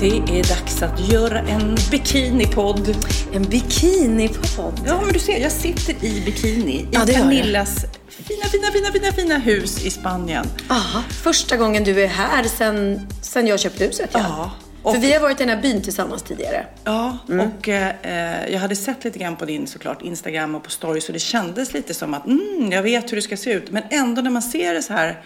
Det är dags att göra en bikinipodd. En bikinipodd. Ja, men du ser, jag sitter i bikini i Ja. Pernillas fina, fina, fina, fina, fina hus i Spanien. Aha, första gången du är här sen, sen jag köpte huset. Ja. Ja, och- För vi har varit i den här byn tillsammans tidigare. Ja, Mm. och eh, jag hade sett lite grann på din såklart Instagram och på stories och det kändes lite som att mm, jag vet hur det ska se ut. Men ändå när man ser det så här,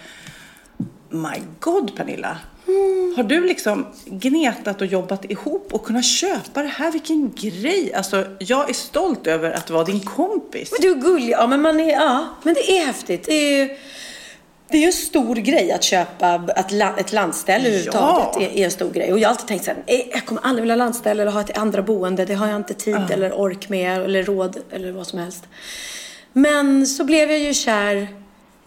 my god Pernilla. Mm. Har du liksom gnetat och jobbat ihop och kunnat köpa det här? Vilken grej! Alltså, jag är stolt över att vara din kompis. Men du är gullig. Ja, men, man är, ja, men det är häftigt. Det är ju det är ju en stor grej att köpa att la, ett landställe överhuvudtaget. Ja. Är, är en stor grej. Och jag har alltid tänkt så här, "Eh, jag kommer aldrig vilja landställe eller ha ett andra boende. Det har jag inte tid eller ork med eller råd eller vad som helst. Men så blev jag ju kär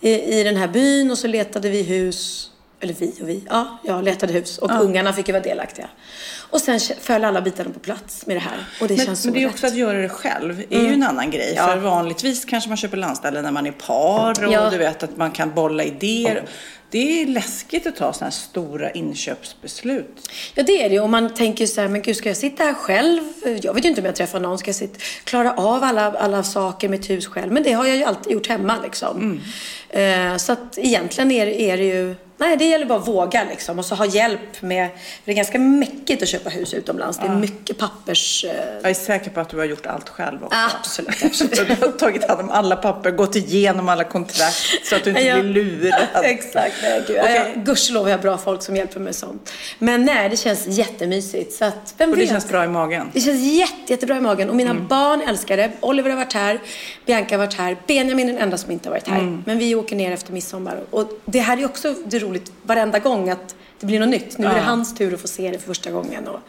i, i den här byn och så letade vi hus. Eller vi och vi. Ja, jag letade hus och ungarna fick ju vara delaktiga. Och sen föll alla bitarna på plats med det här. Och det Men, känns så men det är rätt. också att göra det själv är ju en annan grej. Ja. För vanligtvis kanske man köper landställe när man är par och Ja. du vet att man kan bolla idéer. Det är läskigt att ta sådana här stora inköpsbeslut. Ja det är det och man tänker så här, men gud ska jag sitta här själv? Jag vet ju inte om jag träffar någon. Ska jag sitta, klara av alla, alla saker med ett hus själv? Men det har jag ju alltid gjort hemma liksom. Eh, så att egentligen är, är det ju, nej det gäller bara att våga liksom. Och så ha hjälp med, för det är ganska mäckigt att köpa hus utomlands. Det är mycket pappers... Eh, Jag är säker på att du har gjort allt själv också. absolut, absolut. Så du har tagit hand om alla papper, gått igenom alla kontrakt så att du inte Ja. blir lurad. Exakt, nej, gud. Okej. Okay. Gudskelov har jag bra folk som hjälper mig med sånt. Men nej, det känns jättemysigt. Så att, vem Och det vet? känns bra i magen. Det känns jätte, jättebra i magen. Och mina Mm. barn älskar det. Oliver har varit här, Bianca har varit här, Benjamin är den enda som inte har varit här. Mm. Men vi åker ner efter midsommar. Och det här är också det roligt varenda gång att det blir något nytt. Nu är det hans tur att få se det för första gången. Och,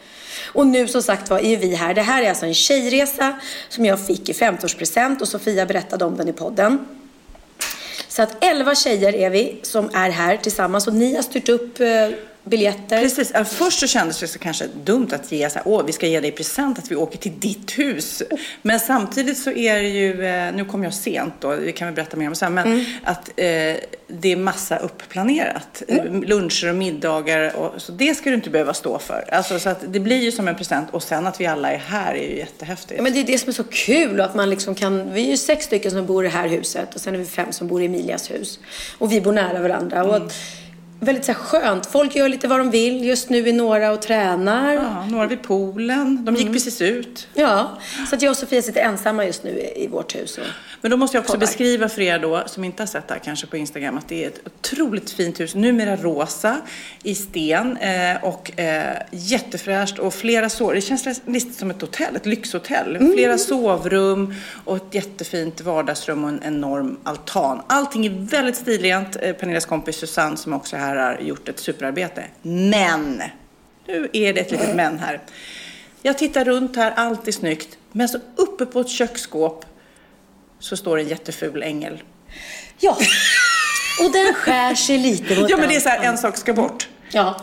och nu som sagt var är vi här. Det här är alltså en tjejresa som jag fick i 50-årspresent och Sofia berättade om den i podden. Så att 11 tjejer är vi som är här tillsammans och ni har styrt upp eh, biljetter. Precis. Först så kändes det så kanske dumt att ge så här, åh, vi ska ge dig present att vi åker till ditt hus. Men samtidigt så är det ju, eh, nu kom jag sent då, det kan vi berätta mer om sen, men Mm. att eh, det är massa uppplanerat. Mm. Luncher och middagar, och, så det ska du inte behöva stå för. Alltså, så att det blir ju som en present och sen att vi alla är här är ju jättehäftigt. Ja, men det är det som är så kul och att man liksom kan, vi är ju sex stycken som bor i det här huset och sen är vi fem som bor i Emilias hus. Och vi bor nära varandra. Och att, väldigt så här, skönt. Folk gör lite vad de vill. Just nu är några och tränar. Ja. Ja, några vid poolen, de gick Mm. precis ut. så att jag och Sofia sitter ensamma just nu i, i vårt hus. Men då måste jag också Poddar. beskriva för er då, som inte har sett det här kanske på Instagram, att det är ett otroligt fint hus. Numera rosa i sten eh, och eh, jättefräscht och flera sov. Det känns lite som ett hotell, ett lyxhotell. Mm. Flera sovrum och ett jättefint vardagsrum och en enorm altan. Allting är väldigt stilrent. Eh, Pernillas kompis Susanne som också är här har gjort ett superarbete. Men! Nu är det ett litet men här. Jag tittar runt här, allt är snyggt. Men så uppe på ett köksskåp så står en jätteful ängel. ja. och den skär sig lite mot Ja men det är så här, en sak ska bort. Ja,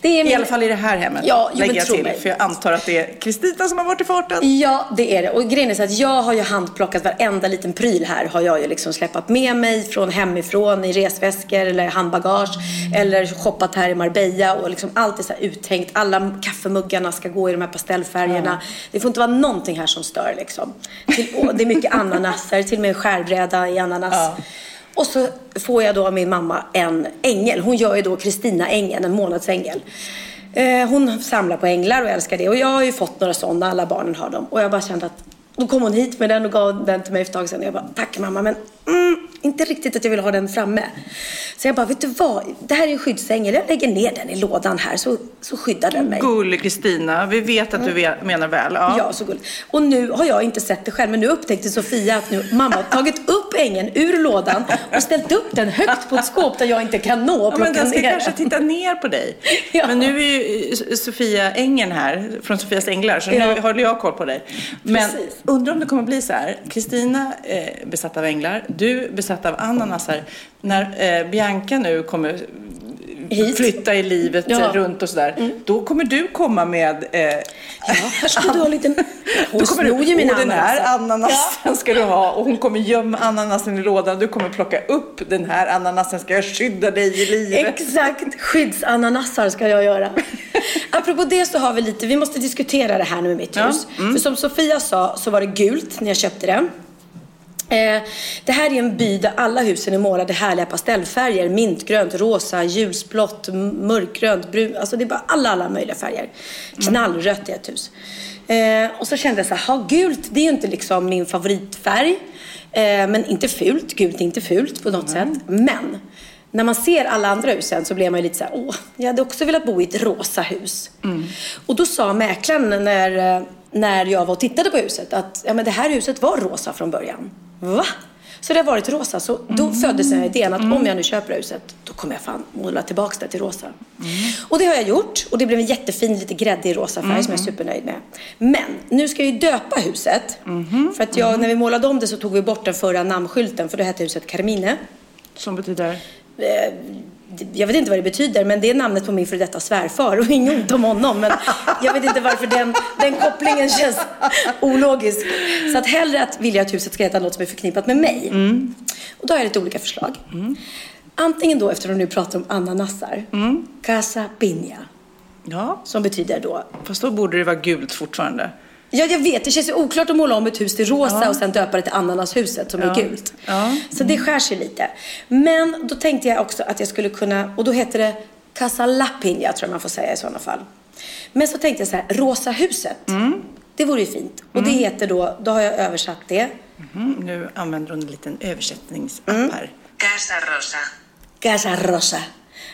det är min... I alla fall i det här hemmet, Ja, jo, lägger jag till. mig. För jag antar att det är Kristina som har varit i farten. Ja, det är det. Och grejen är så att jag har ju handplockat varenda liten pryl här. Har jag ju liksom släpat med mig från hemifrån i resväskor eller handbagage. Eller shoppat här i Marbella och liksom allt är så här uttänkt. Alla kaffemuggarna ska gå i de här pastellfärgerna. Det får inte vara någonting här som stör liksom. Till, det är mycket ananaser, till och med en skärbräda i ananas. Och så får jag då av min mamma en ängel. Hon gör ju då Kristina ängeln, en månadsängel. Eh, hon samlar på änglar och älskar det. Och jag har ju fått några sådana, alla barnen har dem. Och jag bara kände att då kom hon hit med den och gav den till mig för ett tag sedan. Och jag bara, tack mamma, men mm, inte riktigt att jag vill ha den framme. Så jag bara, vet du vad? Det här är en skyddsängel. Jag lägger ner den i lådan här så, så skyddar den mig. Gullig Kristina, vi vet att du ve- menar väl. Ja. Ja, så gulligt. Och nu har jag inte sett det själv, men nu upptäckte Sofia att nu mamma har tagit upp ängen ur lådan och ställt upp den högt på ett skåp där jag inte kan nå och Ja, plocka men den ska ner kanske titta ner på dig. Ja. Men nu är ju eh, Sofia Ängen här, från Sofias Änglar, så nu Ja. håller jag koll på dig. Men Precis. undrar om det kommer bli så här. Kristina eh, besatt av änglar, du besatt av ananasar. När eh, Bianca nu kommer Hit. flytta i livet Ja. runt och sådär, då kommer du komma med eh, Ja, här ska du ha en liten... Hon snor ju mina och den här ananasen ska du ha och hon kommer gömma ananasen i lådan. Du kommer plocka upp den här ananasen, ska jag skydda dig i livet. Exakt, skyddsananasar ska jag göra. Apropå det så har vi lite, vi måste diskutera det här nu med mitt Ja, hus. För som Sofia sa så var det gult när jag köpte det. Eh, det här är en by där alla husen är målade i härliga pastellfärger. Mintgrönt, rosa, ljusblått, mörkgrönt, brunt. Alltså det är bara alla, alla möjliga färger. Knallrött är ett hus. Eh, och så kände jag så här, gult, det är ju inte liksom min favoritfärg. Eh, men inte fult, gult är inte fult på något sätt. Men när man ser alla andra husen så blir man ju lite så här, åh, jag hade också velat bo i ett rosa hus. Och då sa mäklaren när, när jag var och tittade på huset att ja, men det här huset var rosa från början. Va? Så det har varit rosa. Så då föddes den här idén att om jag nu köper huset, då kommer jag fan måla tillbaka det till rosa. Och det har jag gjort. Och det blev en jättefin, lite gräddig rosa färg som jag är supernöjd med. Men nu ska jag ju döpa huset. För att jag, när vi målade om det så tog vi bort den förra namnsskylten, för då hette huset Carmine. Som betyder? Jag vet inte vad det betyder, men det är namnet på min före detta svärfar och inget ont om honom. Men jag vet inte varför den, den kopplingen känns ologisk. Så att hellre att vilja att huset ska heta något som är förknippat med mig. Och då har jag lite olika förslag. Antingen då, eftersom du nu pratar om ananasar, Casa Piña, Ja, som betyder då fast då borde det vara gult fortfarande. Ja, jag vet. Det känns ju oklart att måla om ett hus till rosa och sen döpa det till ananashuset som är gult. Ja. Så det skär sig lite. Men då tänkte jag också att jag skulle kunna, och då heter det Casa Lapinja tror jag man får säga i sådana fall. Men så tänkte jag så här, Rosa huset. Det vore ju fint. Och det heter då, då har jag översatt det, Mm, nu använder hon en liten översättningsapp här. Casa Rosa. Casa Rosa.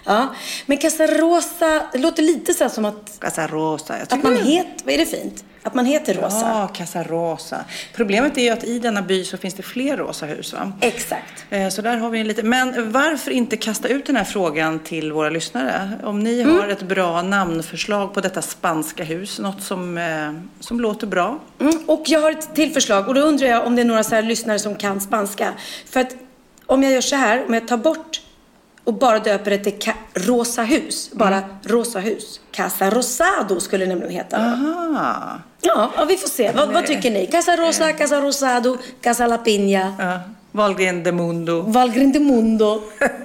Ja, men Casa Rosa, det låter lite så här som att, Casa Rosa. Jag att man heter, vad är det fint? Att man heter Rosa. Ja, Casa Rosa. Problemet är ju att i denna by så finns det fler rosa hus va? Exakt. Eh, Så där har vi en liten... Men varför inte kasta ut den här frågan till våra lyssnare? Om ni Mm. har ett bra namnförslag på detta spanska hus, något som, eh, som låter bra. Mm, och jag har ett till förslag och då undrar jag om det är några så lyssnare som kan spanska. För att om jag gör så här, om jag tar bort och bara döper det till ka- Rosa hus, bara Rosa hus. Casa Rosado skulle det nämligen heta. Aha. Ja, ja, vi får se. Vad, vad tycker ni? Casa Rosa, Casa Rosado, Casa La Piña, Ja. Wahlgren de Mundo. Valgren de Mundo.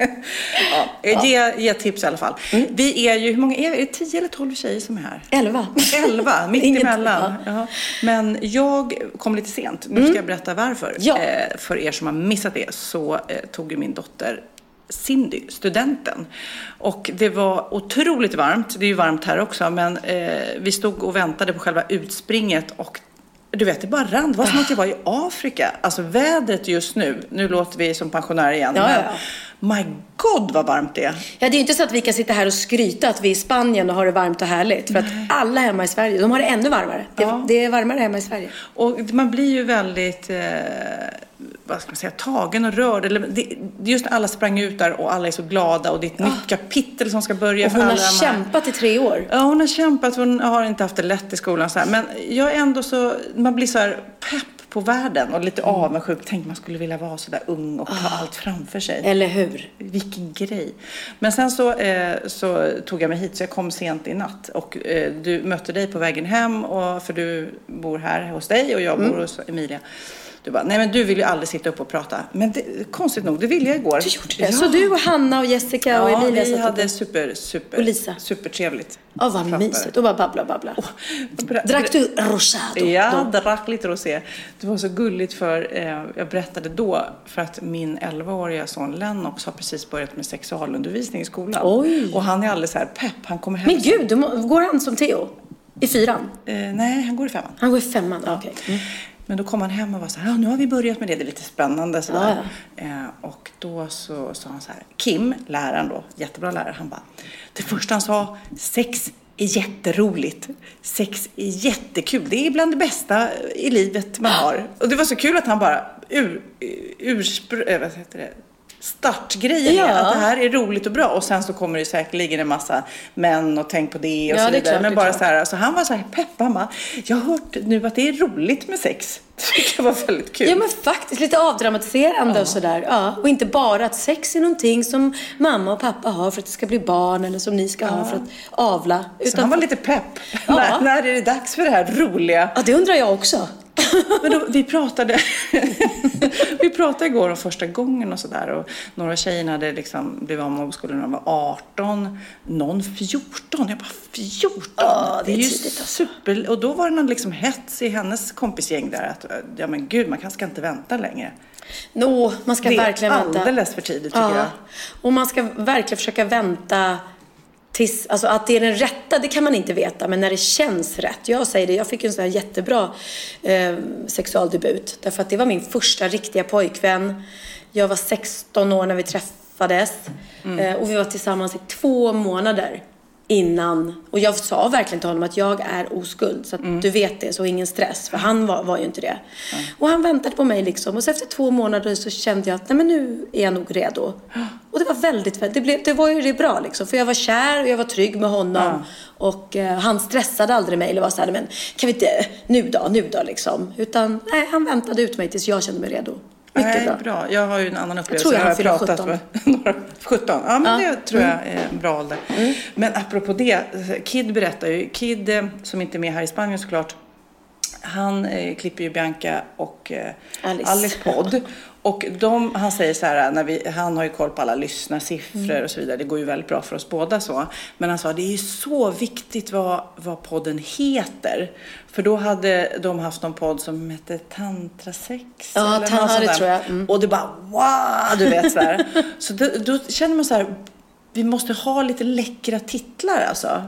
Ja. Ge, ge tips i alla fall. Mm. Vi är ju, hur många är vi? Är det 10 eller 12 tjejer som är här? Elva. Elva, mitt Inget- emellan. ja. Ja. Men jag kom lite sent. Nu ska jag berätta varför. Mm. Ja. Eh, för er som har missat det så eh, tog ju min dotter Cindy studenten. Och det var otroligt varmt. Det är ju varmt här också. Men eh, vi stod och väntade på själva utspringet och du vet, det bara rann. Det var som att jag var i Afrika. Alltså vädret just nu, nu låter vi som pensionärer igen. Ja, men ja. My God vad varmt det är. Ja, det är inte så att vi kan sitta här och skryta att vi är i Spanien och har det varmt och härligt. För att alla hemma i Sverige, de har det ännu varmare. Det, Ja. det är varmare hemma i Sverige. Och man blir ju väldigt, eh, vad ska man säga, tagen och rörd. Eller, det, just när alla sprang ut där och alla är så glada och det är ett nytt kapitel som ska börja Och för hon har alla här- kämpat i tre år. Ja, hon har kämpat. Hon har inte haft det lätt i skolan. Så här. Men jag är ändå så, man blir så här pepp på världen och lite avundsjuk. Tänk man skulle vilja vara så där ung och ha allt framför sig. Eller hur? Vilken grej. Men sen så, eh, så tog jag mig hit så jag kom sent i natt och eh, du mötte dig på vägen hem och, för du bor här hos dig och jag bor hos Emilia. Du bara, nej men du vill ju aldrig sitta upp och prata. Men det, konstigt nog, det ville jag igår. Du gjorde det? Så du och Hanna och Jessica och Ja, Emilia vi satt hade uppe? super, super, Och Lisa. supertrevligt. Ja, vad mysigt. Och bara babbla och babbla. Bra- Drack du rosado? Ja, då? drack lite rosé. Det var så gulligt för eh, jag berättade då för att min 11-åriga son Lennox har precis börjat med sexualundervisning i skolan. Oj. Och han är alldeles så här pepp. Han kommer hem. Men gud, går han som Theo? I fyran? Eh, nej, han går i femman. Han går i femman? Ja. Okej. Mm. Men då kom han hem och var så här, ja, nu har vi börjat med det, det är lite spännande sådär. Ja, Eh, och då så sa han så här, Kim, läraren då, jättebra lärare, han bara, det första han sa, sex är jätteroligt. Sex är jättekul. Det är bland det bästa i livet man har. Och det var så kul att han bara ur, urspr... äh, vad heter det? Startgrejen är Ja. att det här är roligt och bra och sen så kommer det säkerligen en massa män och tänk på det och Ja, så är vidare. klart, Men är bara klart. så här, alltså han var så här pepp. Bara, jag har hört nu att det är roligt med sex. Det var väldigt kul. Ja men faktiskt lite avdramatiserande och sådär. Ja. Och inte bara att sex är någonting som mamma och pappa har för att det ska bli barn eller som ni ska ha för att avla. så han var lite pepp. Ja. När, när är det dags för det här roliga? Ja det undrar jag också. Men då, vi pratade Vi pratade igår om första gången och sådär och några tjejer hade liksom blivit av med mobbskolan när de var 18, någon 14. Jag bara 14? Ja, det är ju tidigt, alltså. super... Och då var det någon liksom hets i hennes kompisgäng där att ja men gud man ska inte vänta längre. Nå, man ska Det är verkligen vänta. alldeles för tidigt tycker ja. jag. Och man ska verkligen försöka vänta tills, alltså att det är den rätta, det kan man inte veta, men när det känns rätt. Jag säger det, jag fick en sån här jättebra eh, sexualdebut. Därför att det var min första riktiga pojkvän. Jag var 16 år när vi träffades. Mm. Eh, och vi var tillsammans i två månader innan. Och jag sa verkligen till honom att jag är oskuld. Så att Mm. du vet det, så ingen stress. För han var, var ju inte det. Och han väntade på mig liksom. Och så efter två månader så kände jag att nej men nu är jag nog redo. Och det var väldigt, det, blev, det var ju det bra liksom. För jag var kär och jag var trygg med honom. Och eh, han stressade aldrig mig eller var så här, men kan vi inte, nu då, nu då liksom. Utan nej, han väntade ut mig tills jag kände mig redo. Mycket Nej, bra. bra. Jag har ju en annan upplevelse. tror jag har han fyller pratat 17. med några 17. Ja, men Ja. det tror jag är en bra ålder. Men apropå det, Kid berättar ju, Kid eh, som inte är med här i Spanien såklart, han eh, klipper ju Bianca och eh, Alice. Alice. podd. Och de, han säger så här, när vi, han har ju koll på alla lyssnarsiffror Mm. och så vidare. Det går ju väldigt bra för oss båda så. Men han sa, det är ju så viktigt vad, vad podden heter. För då hade de haft någon podd som hette Tantrasex. Ja, eller tan- något sånt det där. tror jag. Mm. Och det bara wow, du vet så här. Så då, då känner man så här, vi måste ha lite läckra titlar alltså.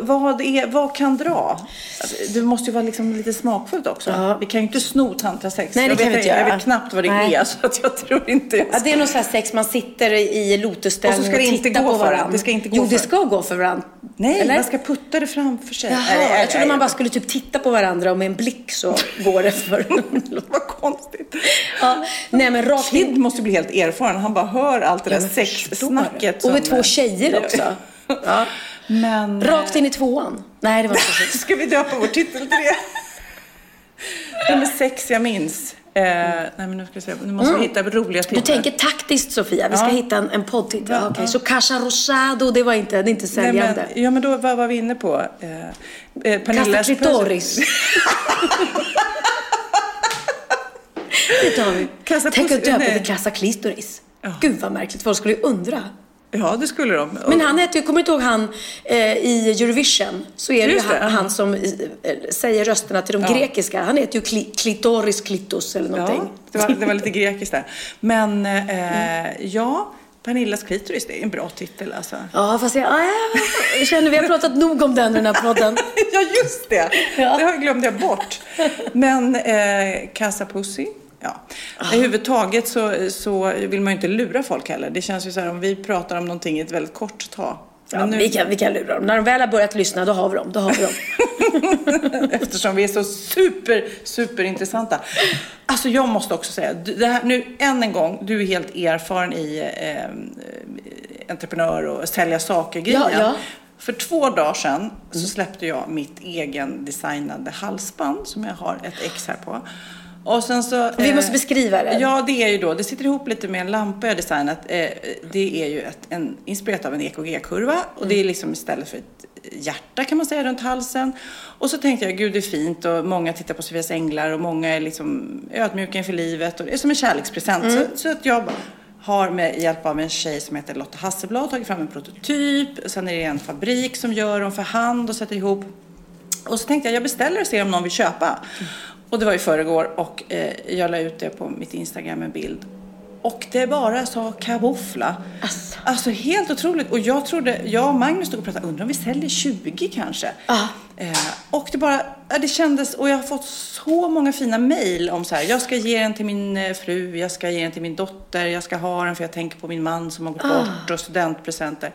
Vad, vad, är, vad kan dra? Alltså, det måste ju vara liksom lite smakfullt också. Ja. Vi kan ju inte sno tantrasex. Nej, det jag kan vet, vi inte Jag göra. vet knappt vad det Nej. är så att jag tror inte jag Ja, det är nog så här sex, man sitter i lotusställning Och så ska det inte gå på varandra. Det ska inte gå jo, för- det ska gå för varandra. Nej, Eller? man ska putta det framför sig. Jaha, Nej, nej, jag trodde man bara skulle typ titta på varandra och med en blick så går det för... Vad konstigt. ja, nej men rakt Kid måste bli helt erfaren. Han bara hör allt det där sexsnacket. Och med två tjejer också. Ja. Men... Rakt in i tvåan. Nej, det var inte så. Ska vi döpa vår titel till det? Nummer sex jag minns. Eh, nej men nu ska vi se. Nu måste vi hitta roliga titlar. Mm. Du tänker taktiskt Sofia, vi ska Ja. hitta en, en poddtitel. Ja, Okej, ja. så Casa Rosado, det var inte, det är inte Nej, säljande. men, ja men då vad var vi inne på? Eh, eh, Pernillas- Clitoris. det tar vi. Casa Tänk att döpa till Casa Clitoris. Ja. Gud vad märkligt, folk skulle ju undra. Ja det skulle de. Men han heter kommer inte ihåg han eh, i Eurovision? Så är det ju Just han, han som eh, säger rösterna till de Ja. grekiska. Han heter ju kli, Klitoris Klitos eller någonting. Ja, det var, det var lite grekiskt där. Men eh, ja, Pernillas klitoris, det är en bra titel alltså. Ja, fast jag, ah, jag känner vi har pratat nog om den i den här podden. ja, just det. Ja. Det har- glömde jag bort. Men eh, Casa Pussy. Ja. Överhuvudtaget så, så vill man ju inte lura folk heller. Det känns ju så här om vi pratar om någonting i ett väldigt kort tag. Ja, nu, vi, kan, vi kan lura dem. När de väl har börjat lyssna, då har vi dem. Då har vi dem. Eftersom vi är så super, super intressanta. Alltså jag måste också säga, det här, nu än en gång, du är helt erfaren i eh, entreprenör och sälja saker-grejen. Ja, ja. För två dagar sedan så släppte jag mitt egen designade halsband som jag har ett ex här på. Och sen så, Vi eh, måste beskriva det. Ja, det är ju då, det sitter ihop lite med en lampa jag designat. Eh, det är ju ett, en, inspirerat av en EKG-kurva och det är liksom istället för ett hjärta kan man säga runt halsen. Och så tänkte jag, gud det är fint och många tittar på Sofias änglar och många är liksom ödmjuka inför livet och det är som en kärlekspresent. Så, så att jag har med hjälp av en tjej som heter Lotta Hasselblad tagit fram en prototyp. Sen är det en fabrik som gör dem för hand och sätter ihop. Och så tänkte jag, jag beställer och ser om någon vill köpa. Och det var i förrgår och eh, jag la ut det på mitt Instagram en bild. Och det bara sa kaboffla. Asså. Alltså helt otroligt. Och jag trodde, jag och Magnus stod och pratade, undrar om vi säljer 20 kanske? Ja. Eh, och det bara, det kändes, och jag har fått så många fina mejl om så här, jag ska ge den till min eh, fru, jag ska ge den till min dotter, jag ska ha den för jag tänker på min man som har gått bort och studentpresenter.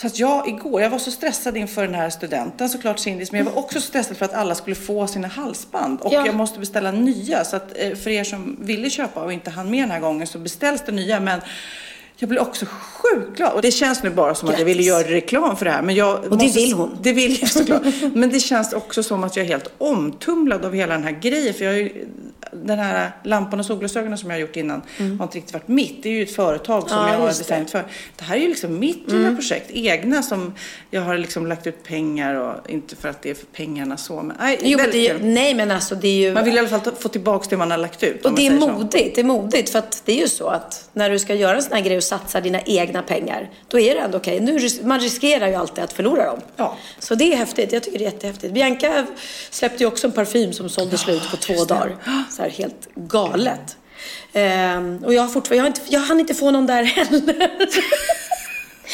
Så att jag igår, jag var så stressad inför den här studenten såklart Cindis, men jag var också stressad för att alla skulle få sina halsband. Och Ja. jag måste beställa nya. Så att eh, för er som ville köpa och inte hann med den här gången så beställs det nya. Men jag blir också sjukt glad. Och det känns nu bara som att jag ville Grattis. göra reklam för det här. Men jag Och det vill hon. Det vill jag såklart. Men det känns också som att jag är helt omtumlad av hela den här grejen. För jag har ju, den här lampan och solglasögonen som jag har gjort innan har inte riktigt varit mitt. Det är ju ett företag som Mm. Ja, jag har. Mm. designat för. Det här är ju liksom mitt lilla projekt, egna som jag har liksom lagt ut pengar och inte för att det är för pengarna så. Men, nej, Jo, men ju, nej men alltså det är ju... Man vill i alla fall ta, få tillbaka det man har lagt ut. Och det är säger så. modigt, det är modigt för att det är ju så att när du ska göra en sån här grej och satsa dina egna pengar, då är det ändå okej. Nu ris- Man riskerar ju alltid att förlora dem. Ja. Så det är häftigt, jag tycker det är jättehäftigt. Bianca släppte ju också en parfym som sålde slut på två dagar. Så här helt galet. Ehm, och jag har fortfarande, jag, har inte, jag hann inte få någon där heller.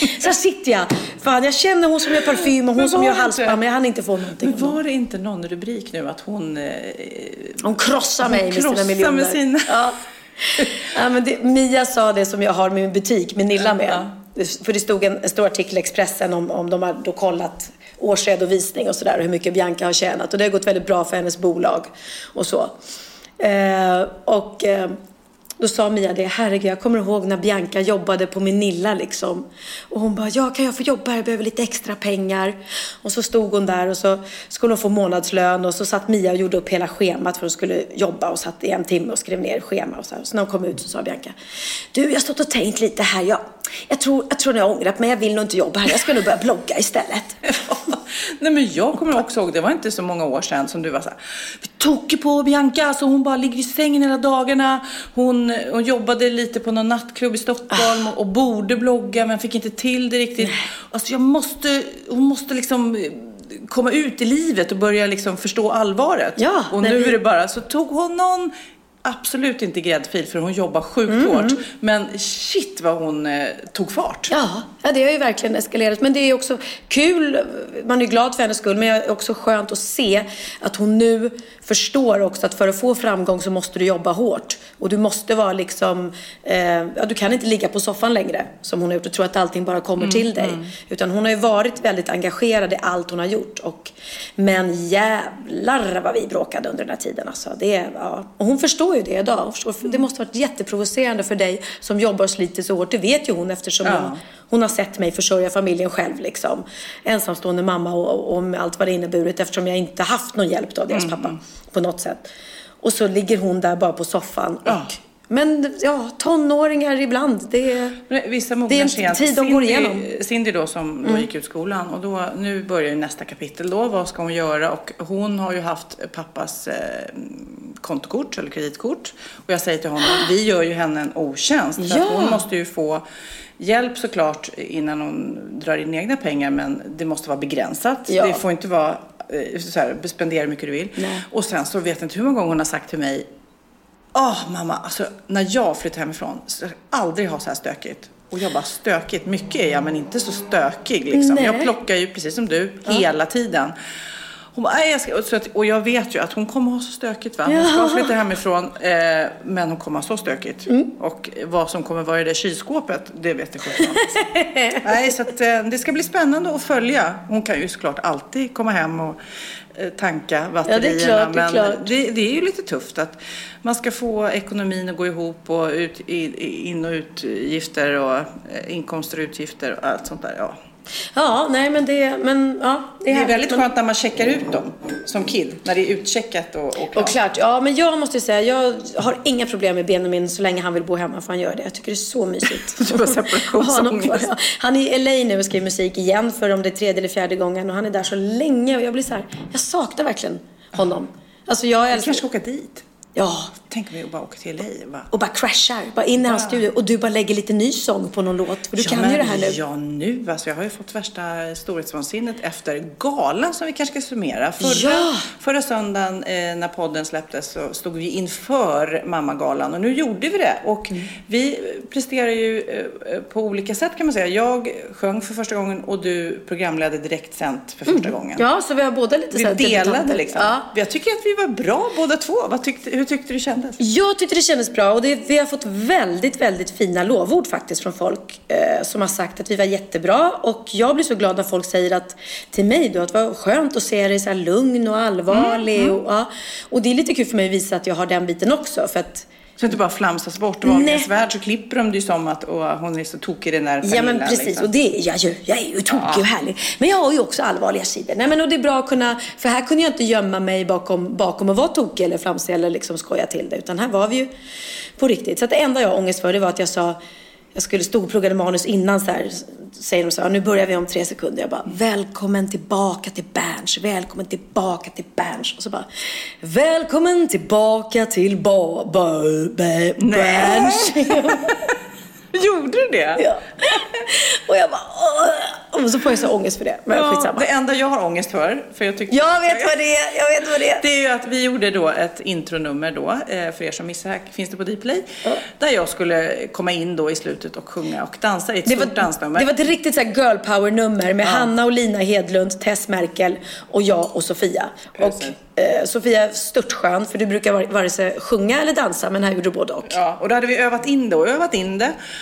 Så här sitter jag. Fan, jag känner hon som gör parfym och hon som gör halsband, men jag hann inte få någonting. Men var det inte någon rubrik nu att hon... Eh, Hon krossar mig Hon med sina miljoner. med sina- Ja. Ja, men det, Mia sa det som jag har min butik, med Nilla med. Ja. För det stod en, en stor artikel i Expressen om, om de har då kollat årsredovisning och sådär och hur mycket Bianca har tjänat. Och det har gått väldigt bra för hennes bolag och så. Eh, och eh, då sa Mia det, herregud jag kommer ihåg när Bianca jobbade på Minilla liksom. Och hon bara, ja kan jag få jobba här, jag behöver lite extra pengar. Och så stod hon där och så skulle hon få månadslön och så satt Mia och gjorde upp hela schemat för hon skulle jobba och satt i en timme och skrev ner schema och så här. Så när hon kom ut så sa Bianca, du jag har stått och tänkt lite här, jag, jag tror, jag tror jag har ångrat mig, jag vill nog inte jobba här, jag ska nog börja blogga istället. Nej men jag kommer också ihåg, det var inte så många år sedan som du var så här, vi tog på Bianca, alltså hon bara ligger i sängen hela dagarna. Hon, hon jobbade lite på någon nattklubb i Stockholm och, och borde blogga men fick inte till det riktigt. Alltså jag måste, hon måste liksom eh, komma ut i livet och börja liksom förstå allvaret. Ja, och nu vi- är det bara, så tog hon någon Absolut inte gräddfil för hon jobbar sjukt Mm. hårt. Men shit vad hon eh, tog fart. Ja, ja, det har ju verkligen eskalerat. Men det är också kul, man är glad för hennes skull, men det är också skönt att se att hon nu förstår också att för att få framgång så måste du jobba hårt. Och du måste vara liksom, eh, ja, du kan inte ligga på soffan längre som hon har gjort och tro att allting bara kommer till dig. Utan hon har ju varit väldigt engagerad i allt hon har gjort. Och, men jävlar vad vi bråkade under den här tiden alltså. Det, ja. Och hon förstår ju det idag. Förstår, det måste varit jätteprovocerande för dig som jobbar och sliter så hårt. Det vet ju hon eftersom Ja. hon, hon har sett mig försörja familjen själv liksom. Ensamstående mamma och, och med allt vad det inneburit eftersom jag inte haft någon hjälp av deras Mm. pappa på något sätt. Och så ligger hon där bara på soffan. Och, Ja. Men ja, tonåringar ibland, det är... Det är en tid de går igenom. Mm. Cindy, då som då gick ut skolan och då, nu börjar ju nästa kapitel då. Vad ska hon göra? Och hon har ju haft pappas eh, kontokort eller kreditkort. Och jag säger till honom, vi gör ju henne en otjänst. För Ja. att hon måste ju få hjälp såklart innan hon drar in egna pengar. Men det måste vara begränsat. Ja. Det får inte vara eh, så här, spendera hur mycket du vill. Nej. Och sen så vet jag inte hur många gånger hon har sagt till mig Åh mamma, alltså när jag flyttade hemifrån, så jag aldrig ha så här stökigt. Och jag bara stökigt, mycket är jag men inte så stökig liksom. Nej. Jag plockar ju precis som du hela tiden. Hon bara, "Nej, jag ska, och så att, och jag vet ju att hon kommer ha så stökigt va. Hon ska Ja. flytta hemifrån eh, men hon kommer ha så stökigt. Mm. Och vad som kommer vara i det kylskåpet, det vet jag sjutton. Nej, så att, eh, det ska bli spännande att följa. Hon kan ju såklart alltid komma hem och eh, tanka batterierna. klart, det är men klart. Det, det är ju lite tufft att man ska få ekonomin att gå ihop och ut, in och utgifter och eh, inkomster och utgifter och allt sånt där. Ja. Ja, nej men det, men ja. Det är härligt. väldigt Men- skönt när man checkar ut dem som kid. När det är utcheckat och, och klart. Och klart, ja men jag måste säga, jag har inga problem med Benjamin så länge han vill bo hemma för han gör det. Jag tycker det är så mysigt. Du separationsångest. Han- är i LA nu och skriver musik igen för om det är tredje eller fjärde gången och han är där så länge och jag blir så här, jag saknar verkligen honom. Alltså jag Du älskar... kanske ska åka dit. Ja, Tänk om vi bara åker till LA. Va? och bara crashar, bara in i hans studio och du bara lägger lite ny sång på någon låt. För du kan men, ju det här nu. Ja, nu. Alltså, jag har ju fått värsta storhetsvansinnet efter galan som vi kanske ska summera. Förra, Ja. förra söndagen eh, när podden släpptes så stod vi inför mammagalan och nu gjorde vi det. Och Mm. vi presterar ju eh, på olika sätt kan man säga. Jag sjöng för första gången och du programledde direktsänt för första gången. Mm. Ja, så vi har båda lite Vi delade liksom. Ja. Jag tycker att vi var bra båda två. Vad tyckte, hur tyckte du det kändes? Jag tyckte det kändes bra och det, vi har fått väldigt, väldigt fina lovord faktiskt från folk eh, som har sagt att vi var jättebra och jag blir så glad när folk säger att till mig då att det var skönt att se dig så här lugn och allvarlig och, ja. och det är lite kul för mig att visa att jag har den biten också för att Så att det bara flamsas bort. I Wahlgrens värld så klipper de det ju som att hon är så tokig i den där Ja men precis liksom. och det är jag ju. Jag är ju tokig och härlig. Men jag har ju också allvarliga sidor. Nej men och det är bra att kunna, för här kunde jag inte gömma mig bakom, bakom att vara tokig eller flamsig eller liksom skoja till det. Utan här var vi ju på riktigt. Så att det enda jag har ångest för det var att jag sa, jag skulle stå och pluggade manus innan så här, säger de så här, nu börjar vi om tre sekunder. Jag bara, välkommen tillbaka till Berns, välkommen tillbaka till Berns. Och så bara, välkommen tillbaka till ba, ba, ba, Berns. Gjorde du det? Ja. Och jag bara, och så får jag så ångest för det. Men Ja, skitsamma. det enda jag har ångest för, för jag tyckte... Jag vet vad det är, jag vet vad det är. Det är ju att vi gjorde då ett intronummer då, eh, för er som missar här, finns det på Dplay, där jag skulle komma in då i slutet och sjunga och dansa i ett Det var, stort dansnummer. det var ett riktigt så girl power nummer med Hanna och Lina Hedlund, Tess Merkel och jag och Sofia. Precis. Och eh, Sofia störtskön för du brukar var- vare sig sjunga eller dansa men här gjorde du både och. Ja, och då hade vi övat in det och övat in det.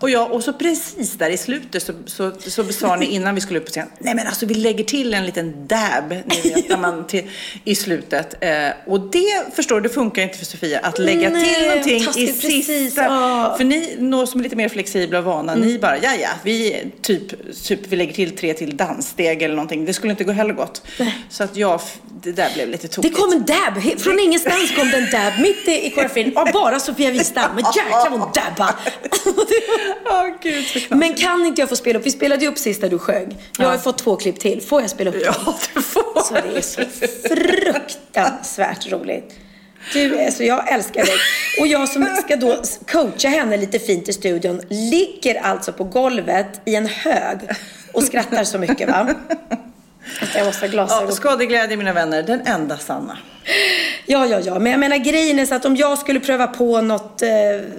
Och, jag, och så precis där i slutet så, så, så sa ni innan vi skulle upp på scen, nej men alltså vi lägger till en liten dab ni vet, när man till, i slutet. Eh, och det förstår du, det funkar inte för Sofia att lägga Nej, till någonting i precis, sista. ja. För ni, nå som är lite mer flexibla och vana, ni Mm. bara, ja ja, vi typ, typ, vi lägger till tre till danssteg eller någonting. Det skulle inte gå heller gott. Så att jag, det där blev lite Det tokigt. kom en dab, från ingenstans kom det en dab mitt i, koreografin av bara Sofia Wistam. Men jäklar vad hon dabba. Åh gud så. Men kan inte jag få spela upp? Vi spelade ju upp sist när du sjöng. Jag har fått två klipp till. Får jag spela upp dem? Ja, du får. Så det är så fruktansvärt roligt. Du, alltså jag älskar dig. Och jag som ska då coacha henne lite fint i studion ligger alltså på golvet i en hög och skrattar så mycket va? Att jag måste ha Ja, glasögon. skadeglädje mina vänner, den enda sanna. Ja, ja, ja. Men jag menar grejen är så att om jag skulle pröva på något eh,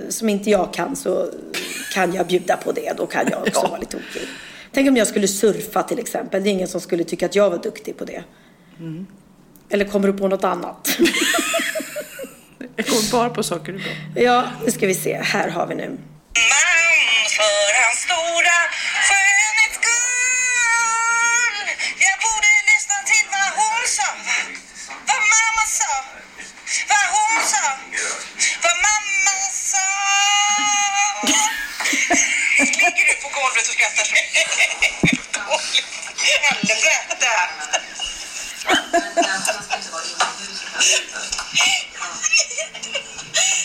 som inte jag kan så kan jag bjuda på det. Då kan jag också vara lite tokig. Tänk om jag skulle surfa till exempel. Det är ingen som skulle tycka att jag var duktig på det. Eller kommer du på något annat? Jag kommer bara på saker du bra. ja, nu ska vi se. Här har vi nu. man för hans stora Helvete!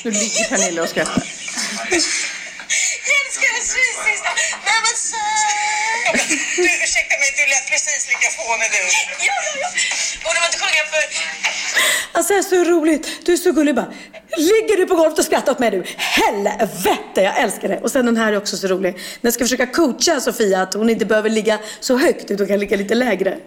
Nu ligger Pernilla och skrattar. Nej men så... Du, ursäkta mig, du lät precis lika fånig du. Ja, ja, ja. Borde man inte sjunga för... Alltså det är så roligt. Du är så gullig bara. Ligger du på golvet och skrattar åt mig du? Helvete, jag älskar det. Och sen den här är också så rolig. När jag ska försöka coacha Sofia att hon inte behöver ligga så högt utan kan ligga lite lägre.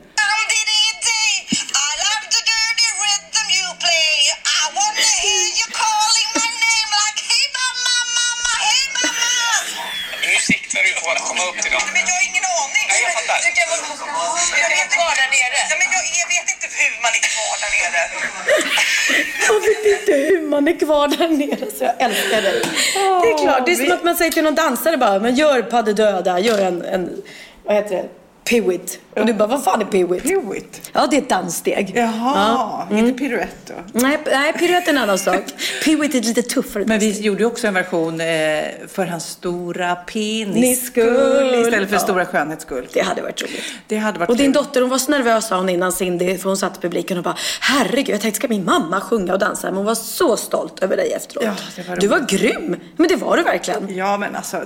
Är kvar där nere så jag älskar dig. det är klart, det är som att man säger till någon dansare bara, men gör pas de döda, gör en, en vad heter det, piwit. Och du bara, vad fan är Peewit? Peewit. Ja, det är ett danssteg. Jaha, Mm. inte piruett då. Nej, nej piruett är en annan sak. Peewit är ett lite tuffare Men vi danssteg. gjorde ju också en version eh, för hans stora penis Ni skull istället för Ja. stora skönhets skull. Det hade varit roligt. Det hade varit Och din kul. dotter hon var så nervös sa hon innan Cindy, för hon satt i publiken och bara Herregud, jag tänkte ska min mamma sjunga och dansa? Men hon var så stolt över dig efteråt. Ja, var du var grym! Men det var du verkligen. Ja, men alltså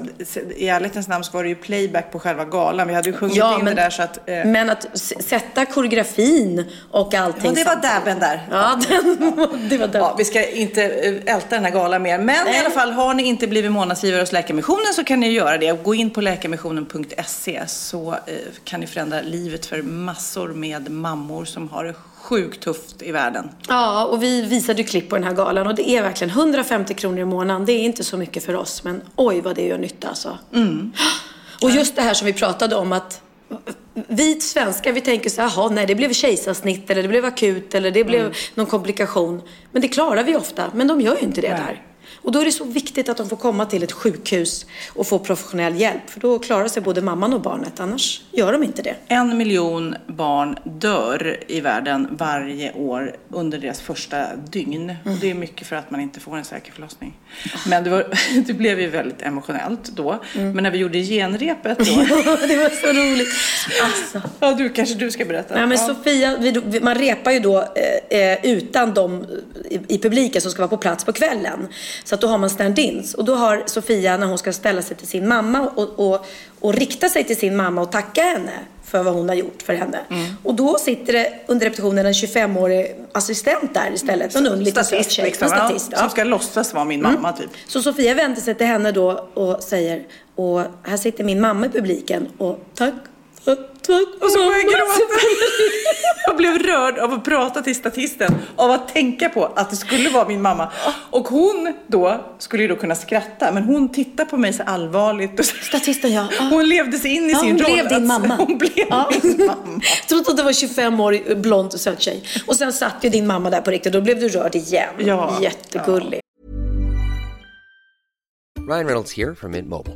i ärlighetens namn så var det ju playback på själva galan. Vi hade ju sjungit Ja, in men, det där så att... Eh, men att sätta koreografin och allting ja, det var dabben där. Ja, den, det var. Ja, vi ska inte eh, älta den här galan mer. Men i alla fall, har ni inte blivit månadsgivare hos Läkarmissionen så kan ni göra det. Gå in på läkarmissionen.se så eh, kan ni förändra livet för massor med mammor som har det sjukt tufft i världen. Ja, och vi visade ju klipp på den här galan och det är verkligen 150 kronor i månaden. Det är inte så mycket för oss, men oj vad det gör nytta alltså. Och just det här som vi pratade om att vi svenskar, vi tänker så här, "Jaha, nej det blev kejsarsnitt eller det blev akut eller det blev någon komplikation. Men det klarar vi ofta, men de gör ju inte det Nej. där. Och då är det så viktigt att de får komma till ett sjukhus och få professionell hjälp. För då klarar sig både mamman och barnet, annars gör de inte det. En miljon barn dör i världen varje år under deras första dygn. Och det är mycket för att man inte får en säker förlossning. Men det, var, det blev ju väldigt emotionellt då. Men när vi gjorde genrepet då. det var så roligt. Alltså. ja, du kanske du ska berätta. Nej, men ja. Sofia, vi, vi- man repar ju då eh, eh, utan de i, i publiken som ska vara på plats på kvällen. Så att då har man stand-ins. Och då har Sofia, när hon ska ställa sig till sin mamma och, och, och rikta sig till sin mamma och tacka henne för vad hon har gjort för henne. Mm. Och då sitter det under repetitionen en 25-årig assistent där istället. En ung liten söt tjej. liksom, En statist, ja, som ska låtsas vara min mamma typ. Så Sofia vänder sig till henne då och säger, och här sitter min mamma i publiken och tack, tack. Och så började jag mamma." gråta. Jag blev rörd av att prata till statisten, av att tänka på att det skulle vara min mamma. Och hon då skulle ju då kunna skratta, men hon tittar på mig så allvarligt. Och så, Statisten, ja. Ja. hon levde sig in i Ja, sin hon roll. blev din mamma. Hon blev Ja. min mamma. Trots att det var 25-årig blond och söt tjej. Och sen satt ju din mamma där på riktigt och då blev du rörd igen. Ja. Jättegullig. Ryan Reynolds here from Mint Mobile.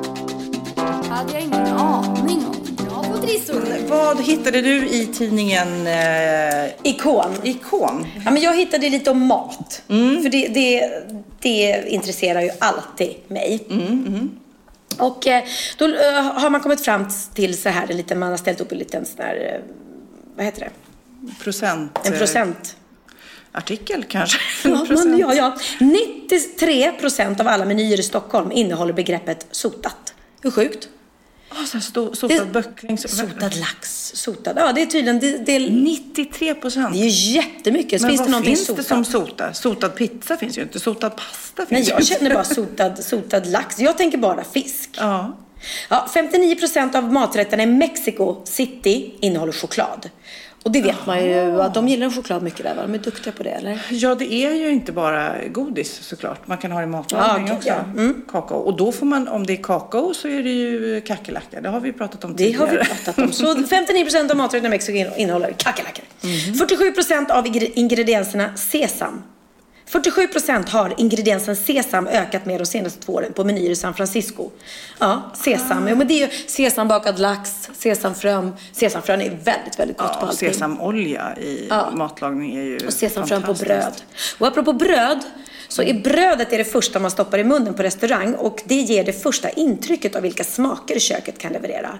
Hade jag ingen aning om. Bra på trissor. Vad hittade du i tidningen eh, Ikon. Ikon? Ja, men jag hittade lite om mat. För det, det, det intresserar ju alltid mig. Och eh, då eh, har man kommit fram till så här, en liten, man har ställt upp en liten sån här, eh, vad heter det? Procent... En procent. Artikel kanske? Ja, man, ja, ja. 93 procent av alla menyer i Stockholm innehåller begreppet sotat. Hur sjukt? Oh, så sotad böckling. Sotad lax, sotad. Ja, det är tydligen... Det, det, 93 procent. det är jättemycket. Men finns vad det finns sotat? det som sotad? Sotad pizza finns ju inte. Sotad pasta finns Nej, ju jag inte. känner bara sotad, sotad lax. Jag tänker bara fisk. Ja. Ja, 59 procent av maträtterna i Mexico City innehåller choklad. Och det vet man ju att de gillar choklad mycket där va? De är duktiga på det eller? ja, det är ju inte bara godis såklart. Man kan ha det i matlagning Ja, också. ja. Mm. Kakao. Och då får man, om det är kakao så är det ju kackerlacka. Det har vi pratat om Det tidigare. har vi pratat om. Så 59 procent av maträtterna i Mexiko innehåller kackerlackor. Mhm. 47 procent av ingre- ingredienserna sesam. 47 procent har ingrediensen sesam ökat med de senaste två åren på menyer i San Francisco. Ja, sesam. Ja, men det är ju sesambakad lax, sesamfrön. Sesamfrön är väldigt, väldigt gott på Ja, allting. sesamolja i Ja. matlagning är ju Och sesamfrön på bröd. Och apropå bröd, så är brödet är det första man stoppar i munnen på restaurang och det ger det första intrycket av vilka smaker köket kan leverera.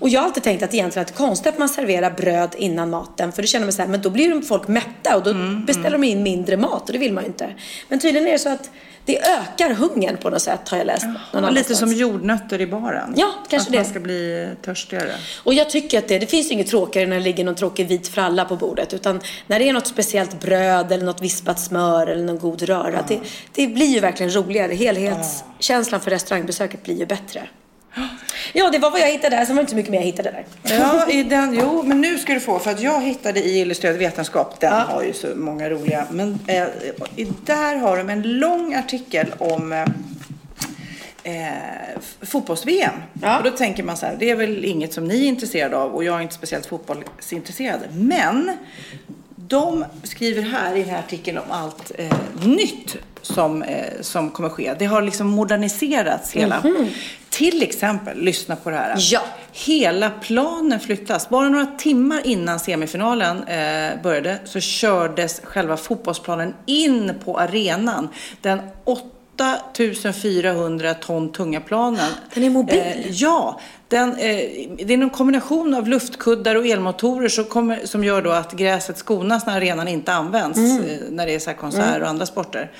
Och jag har alltid tänkt att egentligen att det är konstigt att man serverar bröd innan maten för då känner man så här, men då blir de folk mätta och då beställer de in mindre mat och det vill man ju inte. Men tydligen är det så att det ökar hungern på något sätt har jag läst. Ja, lite som jordnötter i baren. Ja, kanske att det. man ska bli törstigare. Och jag tycker att det, det finns ju inget tråkigare när det ligger någon tråkig vit fralla på bordet. Utan när det är något speciellt bröd eller något vispat smör eller någon god röra. Det, det blir ju verkligen roligare. Helhetskänslan för restaurangbesöket blir ju bättre. Ja, det var vad jag hittade där. Sen var det inte så mycket mer jag hittade där. Ja, i den, jo, men nu ska du få. För att jag hittade i Illustrerad vetenskap, den har ju så många roliga. Men eh, där har de en lång artikel om eh, eh, fotbolls-VM. Ja. Och då tänker man så här, det är väl inget som ni är intresserade av och jag är inte speciellt fotbollsintresserad. Men de skriver här i den här artikeln om allt eh, nytt som, eh, som kommer ske. Det har liksom moderniserats hela. Till exempel, lyssna på det här. Ja. Hela planen flyttas. Bara några timmar innan semifinalen eh, började så kördes själva fotbollsplanen in på arenan. Den 8400 ton tunga planen. Den är mobil? Eh, ja, den, eh, det är en kombination av luftkuddar och elmotorer som, kommer, som gör då att gräset skonas när arenan inte används. Eh, när det är så här konserter och andra sporter.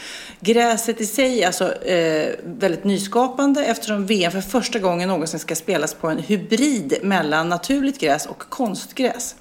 Gräset i sig är alltså eh, väldigt nyskapande eftersom VM för första gången någonsin ska spelas på en hybrid mellan naturligt gräs och konstgräs.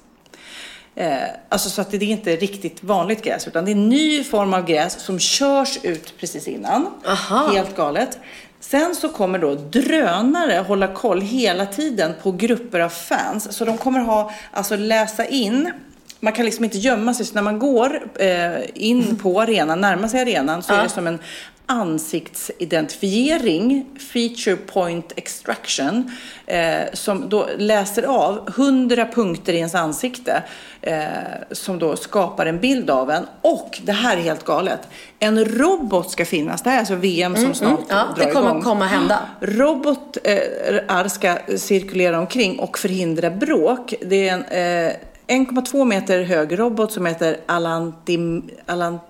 Eh, alltså så att det är inte riktigt vanligt gräs utan det är en ny form av gräs som körs ut precis innan. Aha. Helt galet. Sen så kommer då drönare hålla koll hela tiden på grupper av fans. Så de kommer ha, alltså läsa in man kan liksom inte gömma sig, så när man går eh, in på arenan, närmar sig arenan, så är det som en ansiktsidentifiering, feature point extraction, eh, som då läser av 100 punkter i ens ansikte eh, som då skapar en bild av en. Och det här är helt galet, en robot ska finnas. Det här är alltså VM som snart Mm, Ja, drar det kommer igång. komma hända. Robotar ska cirkulera omkring och förhindra bråk. Det är en eh, 1,2 meter hög robot som heter Alantim, Alantim,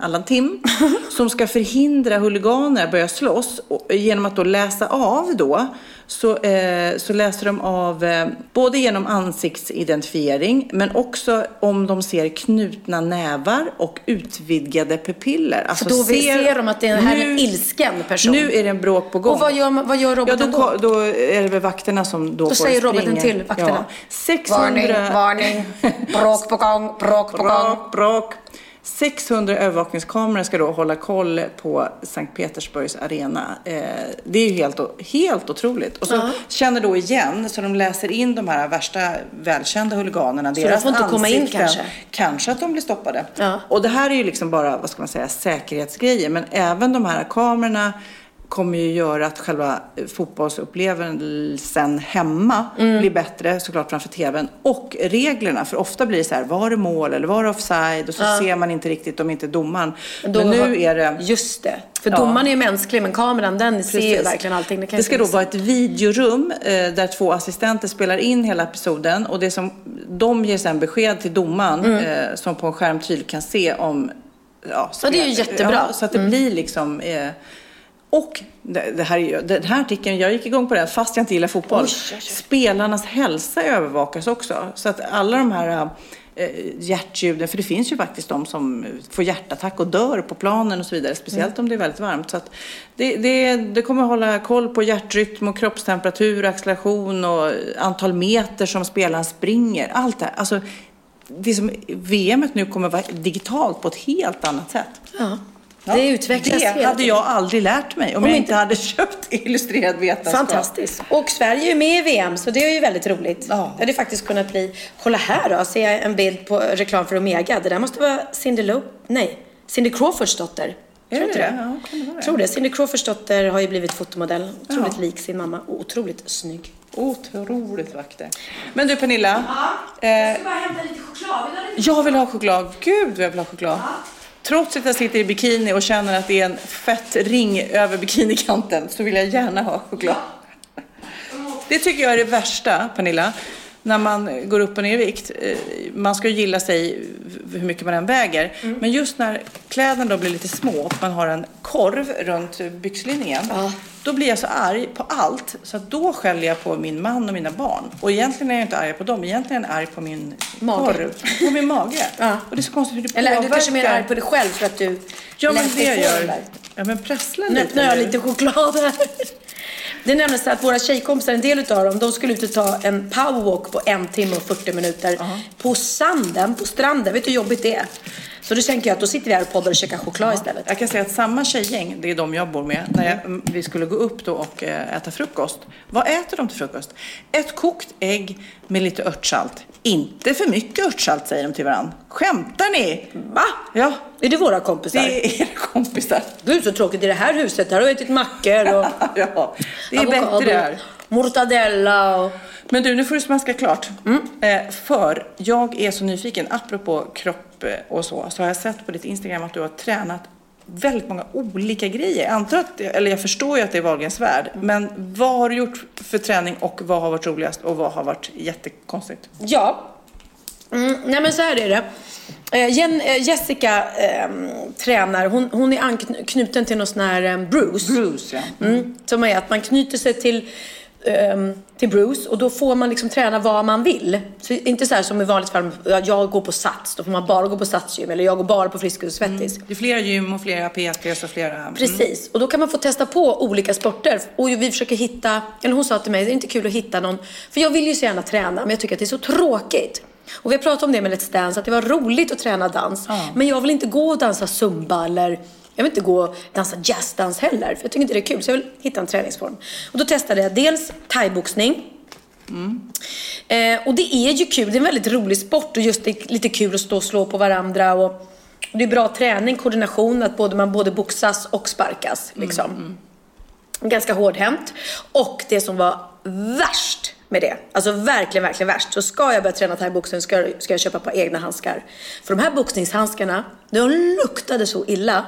Alantim som ska förhindra huliganer att börja slåss och, genom att då läsa av då så, eh, så läser de av eh, både genom ansiktsidentifiering men också om de ser knutna nävar och utvidgade pupiller. Alltså då ser, ser de att det här är en ilsken person. Nu är det en bråk på gång. Och vad gör, vad gör Ja, roboten då, ko- då är det väl vakterna som då, Då får säger springa. roboten till vakterna. Ja. 600... Varning, varning, bråk på gång, bråk på gång. Bråk, bråk. 600 övervakningskameror ska då hålla koll på Sankt Petersburgs arena. Eh, det är ju helt, helt otroligt. Och så känner då igen, så de läser in de här värsta välkända huliganerna. Så de får inte komma in kanske? Kanske att de blir stoppade. Ja. Och det här är ju liksom bara, vad ska man säga, säkerhetsgrejer. Men även de här kamerorna kommer ju göra att själva fotbollsupplevelsen hemma Mm. blir bättre såklart framför tvn. Och reglerna, för ofta blir det så här, var det mål eller var det offside? Och så ser man inte riktigt om inte domaren. Då Men nu är det... Just det. För Ja. domaren är ju mänsklig, men kameran den ser ju Precis. verkligen allting. Det, Det ska då vara ett videorum eh, där två assistenter spelar in hela episoden och det som de ger sen besked till domaren eh, som på en skärm tydligt kan se om ja, Mm. Ja, det är ju jättebra. Mm. Ja, så att det blir liksom eh, och det, det här är ju, den här artikeln, jag gick igång på den fast jag inte gillar fotboll. Oj. Spelarnas hälsa övervakas också. Så att alla de här eh, hjärtljuden, för det finns ju faktiskt de som får hjärtattack och dör på planen och så vidare. Speciellt Mm. om det är väldigt varmt. Så det, det, det kommer hålla koll på hjärtrytm och kroppstemperatur, acceleration och antal meter som spelaren springer. Allt det här. Alltså, det som VM nu kommer vara digitalt på ett helt annat sätt. Ja. Det utvecklas Det hade tiden. jag aldrig lärt mig om, Om jag inte- hade köpt illustrerad vetenskap. Fantastiskt. Och Sverige är med i VM, så det är ju väldigt roligt. Ja. Det hade faktiskt kunnat bli... Kolla här då, ser jag en bild på reklam för Omega. Det där måste vara Cindy Lo... Nej, Cindy Crawfords dotter. Är Tror det inte det? Ja, kan det vara? Tror det. Cindy Crawfords dotter har ju blivit fotomodell. Otroligt Ja. lik sin mamma och otroligt snygg. Otroligt vacker. Men du Pernilla. Eh, bara hämta lite choklad. jag vill ha choklad. Gud vad jag vill ha choklad. Trots att jag sitter i bikini och känner att det är en fett ring över bikinikanten så vill jag gärna ha choklad. Det tycker jag är det värsta, Pernilla. När man går upp och ner i vikt. Eh, Man ska ju gilla sig hur mycket man än väger. Mm. Men just när kläderna då blir lite små och man har en korv runt byxlinningen. Ja. Då blir jag så arg på allt. Så att då skäller jag på min man och mina barn. Och egentligen är jag inte arg på dem. Egentligen är jag arg på min Mage. korv. På min mage. Ja. Och det är så konstigt hur det Eller påverkar. du kanske är mer arg på dig själv för att du Ja men det gör där. Ja men prassla Nu lite öppnar jag nu. lite choklad här. Det så att våra tjejkompisar, en del utav dem, de skulle ut och ta en powerwalk på en timme och 40 minuter på sanden, på stranden. Vet du hur jobbigt det är? Så då tänker jag att då sitter vi här och poddar och käkar choklad istället. Jag kan säga att samma tjejgäng, det är de jag bor med, när jag, mm, vi skulle gå upp då och eh, äta frukost. Vad äter de till frukost? Ett kokt ägg med lite örtsalt. Inte för mycket örtsalt säger de till varandra. Skämtar ni? Va? Ja, Är det våra kompisar? det är era kompisar. Gud så tråkigt i det här huset. Här har vi ätit mackor och ja, det är avokado, bättre här. Mortadella och... Men du, nu får du smaska klart. Eh, för jag är så nyfiken, apropå kropp och så, så har jag sett på ditt Instagram att du har tränat väldigt många olika grejer. Jag antar att, eller jag förstår ju att det är Wahlgrens värld, men vad har du gjort för träning och vad har varit roligast och vad har varit jättekonstigt? Ja. Mm, nej men så här är det. Eh, Jen, eh, Jessica eh, tränar, hon, hon är anknuten till någon sån här eh, Bruce. Bruce, ja. Mm, som är att man knyter sig till, till Bruce och då får man liksom träna vad man vill. Så inte så här som i vanligt fall, ja, jag går på Sats, då får man bara gå på Satsgym eller jag går bara på Friskis och Svettis. Det är flera gym och flera PTs och flera... Mm. Precis, och då kan man få testa på olika sporter. Och vi försöker hitta, eller hon sa till mig, det är inte kul att hitta någon, för jag vill ju så gärna träna, men jag tycker att det är så tråkigt. Och vi har pratat om det med Let's Dance, att det var roligt att träna dans. Men jag vill inte gå och dansa zumba eller jag vill inte gå och dansa jazzdans heller, för jag tycker inte det är kul. Så jag vill hitta en träningsform. Och då testade jag dels thaiboxning. Eh, och det är ju kul, det är en väldigt rolig sport och just det är lite kul att stå och slå på varandra. Och, och det är bra träning, koordination, att både, man både boxas och sparkas. Liksom. Ganska hårdhänt. Och det som var värst med det, alltså verkligen, verkligen värst. Så ska jag börja träna thaiboxning ska, ska jag köpa ett par egna handskar. För de här boxningshandskarna, de luktade så illa.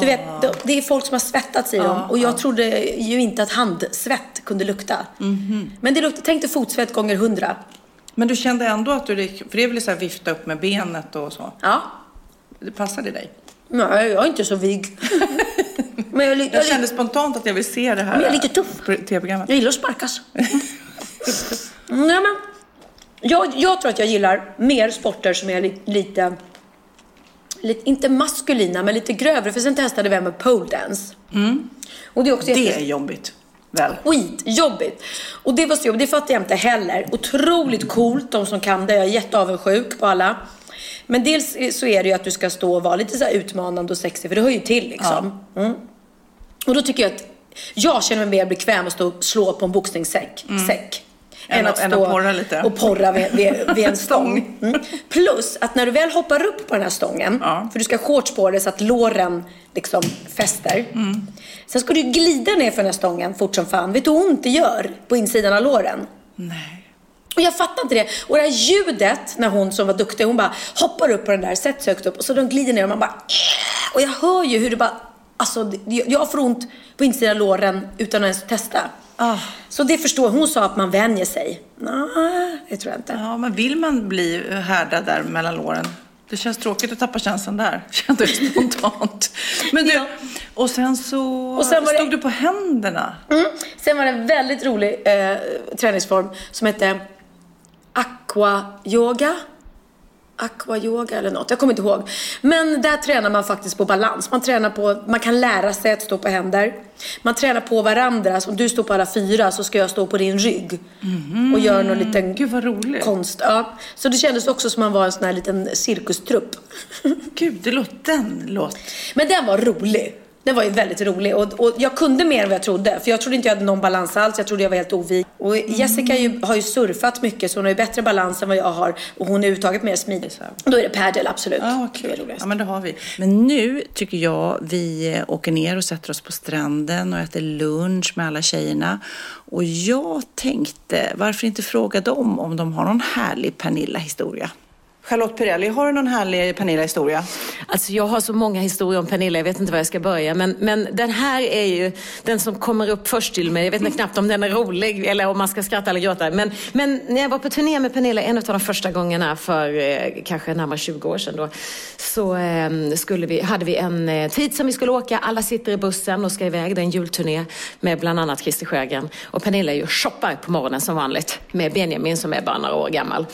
Du vet, de- det är folk som har svettats i dem och jag trodde ju inte att handsvett kunde lukta. Men det luktade, tänk dig fotsvett gånger hundra. Men du kände ändå att du för det är väl så här vifta upp med benet och så. Ja. Det passade dig. Nej, jag är inte så vig. Men jag, jag, Jag kände spontant att jag vill se det här Men jag är lite tuff. tv-programmet. jag gillar att sparkas. Nej, men, jag, jag tror att jag gillar mer sporter som är li, lite, lite, inte maskulina, men lite grövre. För sen testade vi med pole dance. Och det är också Det jätte- är jobbigt. Väl? skitjobbigt. Och det var så jobbigt, det fattar jag inte heller. Otroligt coolt, de som kan det. Jag är jätteavundsjuk på alla. Men dels så är det ju att du ska stå och vara lite så utmanande och sexig, för det hör ju till liksom. Mm. Och då tycker jag att jag känner mig mer bekväm att stå och slå på en boxningssäck. Säck. Än att- än att porra lite. och porra vid, vid, vid en stång. Mm. Plus att när du väl hoppar upp på den här stången, Ja. för du ska ha shorts på dig så att låren liksom fäster. Mm. Sen ska du glida ner för den här stången fort som fan. Vet du hur ont det gör på insidan av låren? Nej. Och jag fattar inte det. Och det här ljudet när hon som var duktig, hon bara hoppar upp på den där, sätter sig högt upp och så de glider ner och man bara "Äh." Och jag hör ju hur det bara, alltså jag får ont på insidan av låren utan att ens testa. Ah. Så det förstår hon sa att man vänjer sig. Nej, det tror jag inte. Ja, men vill man bli härdad där mellan låren? Det känns tråkigt att tappa känslan där, kände jag spontant. Men du, Ja. och sen så Och sen var det- stod du på händerna. Mm. Sen var det en väldigt rolig eh, träningsform som hette aqua-yoga. Aqua-yoga eller något, jag kommer inte ihåg. Men där tränar man faktiskt på balans. Man tränar på, man kan lära sig att stå på händer. Man tränar på varandra. Så om du står på alla fyra så ska jag stå på din rygg. Och göra någon liten Mhm. Gud vad roligt. konst. Ja. Så det kändes också som man var en sån här liten cirkustrupp. Gud, det låt, den låt. Men den var rolig. Den var ju väldigt rolig och, och jag kunde mer än vad jag trodde. För jag trodde inte jag hade någon balans alls. Jag trodde jag var helt ovig. Och Jessica är ju, har ju surfat mycket så hon har ju bättre balans än vad jag har. Och hon är överhuvudtaget mer smidig. Då är det padel, absolut. Ja, vad Det. Ja, men det har vi. Men nu tycker jag vi åker ner och sätter oss på stranden och äter lunch med alla tjejerna. Och jag tänkte, varför inte fråga dem om de har någon härlig Pernilla-historia? Charlotte Perrelli, har du någon härlig Pernilla-historia? Alltså jag har så många historier om Pernilla, jag vet inte var jag ska börja. Men, men den här är ju den som kommer upp först till mig. Jag vet inte knappt om den är rolig eller om man ska skratta eller gråta. Men, men när jag var på turné med Pernilla, en av de första gångerna för eh, kanske närmare 20 år sedan då, så eh, skulle vi, hade vi en eh, tid som vi skulle åka. Alla sitter i bussen och ska iväg. Det är en julturné med bland annat Christer Sjögren. Och Pernilla är ju och shoppar på morgonen som vanligt med Benjamin som är bara några år gammal.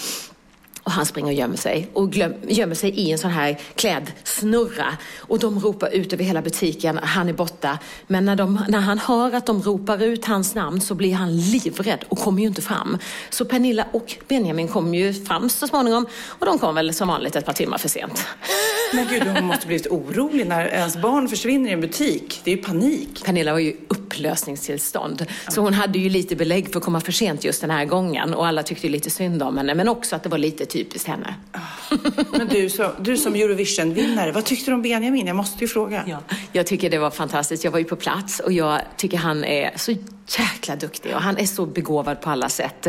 Och han springer och gömmer sig och glöm, gömmer sig i en sån här klädsnurra. Och de ropar ut över hela butiken, han är borta. Men när, de, när han hör att de ropar ut hans namn så blir han livrädd och kommer ju inte fram. Så Pernilla och Benjamin kom ju fram så småningom och de kom väl som vanligt ett par timmar för sent. Men gud, hon måste blivit orolig när ens barn försvinner i en butik. Det är ju panik. Pernilla var ju upplösningstillstånd. Så hon hade ju lite belägg för att komma för sent just den här gången. Och alla tyckte ju lite synd om henne. Men också att det var lite typiskt henne. Men du, så, du som Eurovision-vinnare, vad tyckte du om Benjamin? Jag måste ju fråga. Ja, jag tycker det var fantastiskt. Jag var ju på plats och jag tycker han är så jäkla duktig och han är så begåvad på alla sätt.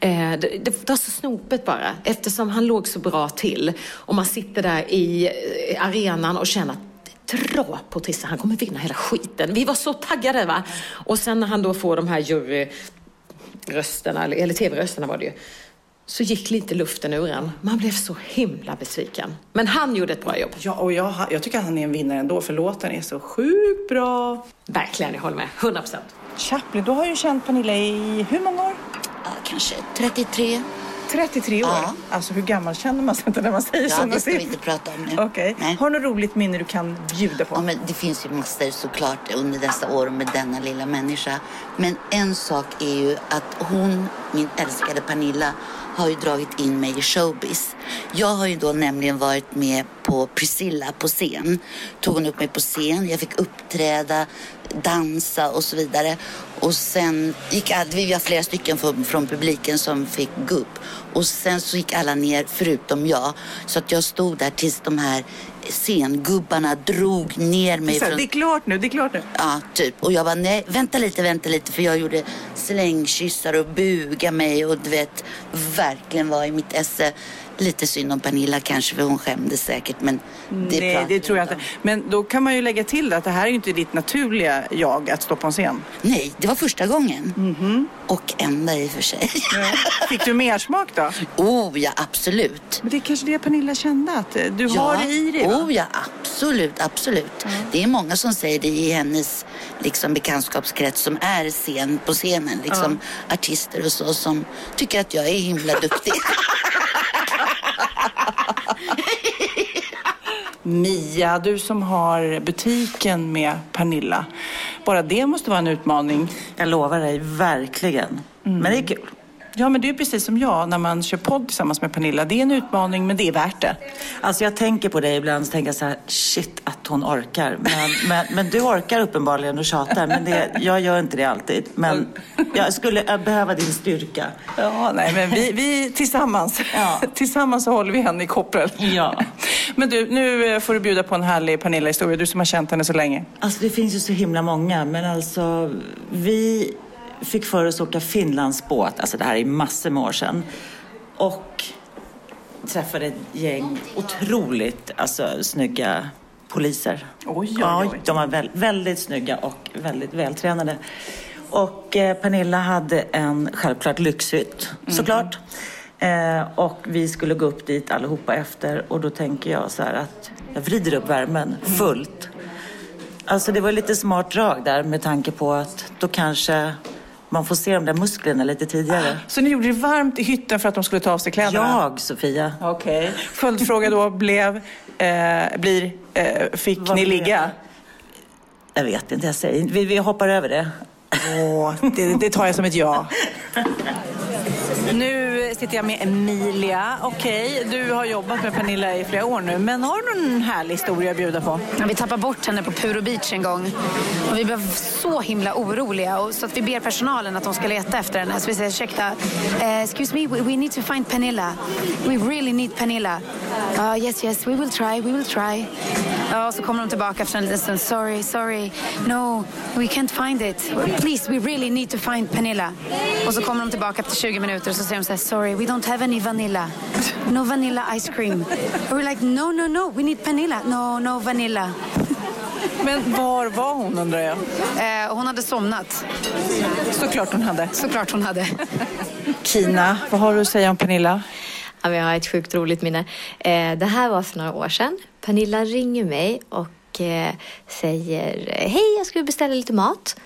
Eh, det, det var så snopet bara eftersom han låg så bra till och man sitter där i eh, arenan och känner att dra på Tisse, han kommer vinna hela skiten. Vi var så taggade va. Och sen när han då får de här juryrösterna, eller, eller tv-rösterna var det ju. Så gick lite luften ur en. Man blev så himla besviken. Men han gjorde ett bra jobb. Ja, och jag, jag tycker att han är en vinnare ändå, för låten är så sjukt bra. Verkligen, jag håller med. 100 procent. Chaplin, du har ju känt Pernilla i hur många år? Ja, kanske 33. 33 år? Ja. Alltså hur gammal känner man sig inte när man säger Ja, sådana det ska vi inte prata om nu. Okej. Nej. Har du något roligt minne du kan bjuda på? Ja, men det finns ju massor såklart under dessa år med denna lilla människa. Men en sak är ju att hon, min älskade Pernilla, har ju dragit in mig i showbiz. Jag har ju då nämligen varit med på Priscilla på scen. Tog hon upp mig på scen, jag fick uppträda, dansa och så vidare. Och sen gick vi var flera stycken från, från publiken som fick gå upp Och sen så gick alla ner förutom jag. Så att jag stod där tills de här scengubbarna drog ner mig Så från... det är klart nu, det är klart nu. Ja, typ. Och jag bara, nej, vänta lite, vänta lite. För jag gjorde slängkyssar och buga mig och du vet, verkligen var i mitt esse. Lite synd om Pernilla kanske, för hon skämdes säkert. Men det Nej, det tror jag inte. Men då kan man ju lägga till att det här är ju inte ditt naturliga jag att stå på en scen. Nej, det var första gången. Mhm. Och enda i och för sig. Fick du mer smak då? oh ja, absolut. Men det är kanske det Pernilla kände, att eh, du har det i dig va? Oh ja, absolut, absolut. Det är många som säger det i hennes liksom, bekantskapskrets som är scen, på scenen. Liksom, Artister och så som tycker att jag är himla duktig. Mia, du som har butiken med Pernilla. Bara det måste vara en utmaning. Jag lovar dig, verkligen. Men det är kul. Ja, men det är precis som jag när man kör podd tillsammans med Pernilla. Det är en utmaning, men det är värt det. Alltså jag tänker på dig ibland så tänker så här, shit att hon orkar. Men, men, men du orkar uppenbarligen och tjatar, men det, jag gör inte det alltid. Men jag skulle behöva din styrka. Ja, nej, men vi, vi tillsammans, Ja. tillsammans så håller vi henne i koppel. Ja. Men du, nu eh, får du bjuda på en härlig Pernilla-historia. Du som har känt henne så länge. Alltså det finns ju så himla många, men alltså vi fick för oss åka Finlandsbåt, alltså det här är massor med år sedan. Och träffade ett gäng otroligt alltså, snygga poliser. Oj, oj, Ja, oj. de var väl, väldigt snygga och väldigt vältränade. Och eh, Pernilla hade en självklart lyxhytt, såklart. Eh, och vi skulle gå upp dit allihopa efter och då tänker jag så här att jag vrider upp värmen fullt. Alltså det var lite smart drag där med tanke på att då kanske man får se de där musklerna lite tidigare. Så ni gjorde det varmt i hytten för att de skulle ta av sig kläderna? Jag, Sofia. Okej. Följdfråga då blev, eh, blir, eh, fick Vad ni ligga? Jag vet inte, jag säger vi, vi hoppar över det. Åh, det, det tar jag som ett ja. Nu sitter jag med Emilia. Okej, du har jobbat med Pernilla i flera år nu, men har du någon härlig historia att bjuda på? Ja, vi tappade bort henne på Puro Beach en gång. Och vi blev så himla oroliga. Och så att vi ber personalen att de ska leta efter henne. Så vi säger ursäkta, uh, excuse me, we, we need to find Pernilla. We really need Pernilla. Uh, yes, yes, we will try, we will try. Ja, och så kommer de tillbaka efter en liten stund. Sorry, sorry. No, we can't find it. Please, we really need to find Pernilla. Och så kommer de tillbaka efter 20 minuter och så säger de så här, sorry, we don't have any vanilla. No vanilla ice cream. And we're like, no, no, no, we need Pernilla. No, no vanilla. Men var var hon undrar jag? Eh, hon hade somnat. Såklart hon hade. Såklart hon hade. Kina, vad har du att säga om Pernilla? Ja, jag har ett sjukt roligt minne. Eh, det här var för några år sedan. Pernilla ringer mig och eh, säger Hej, jag skulle beställa lite mat.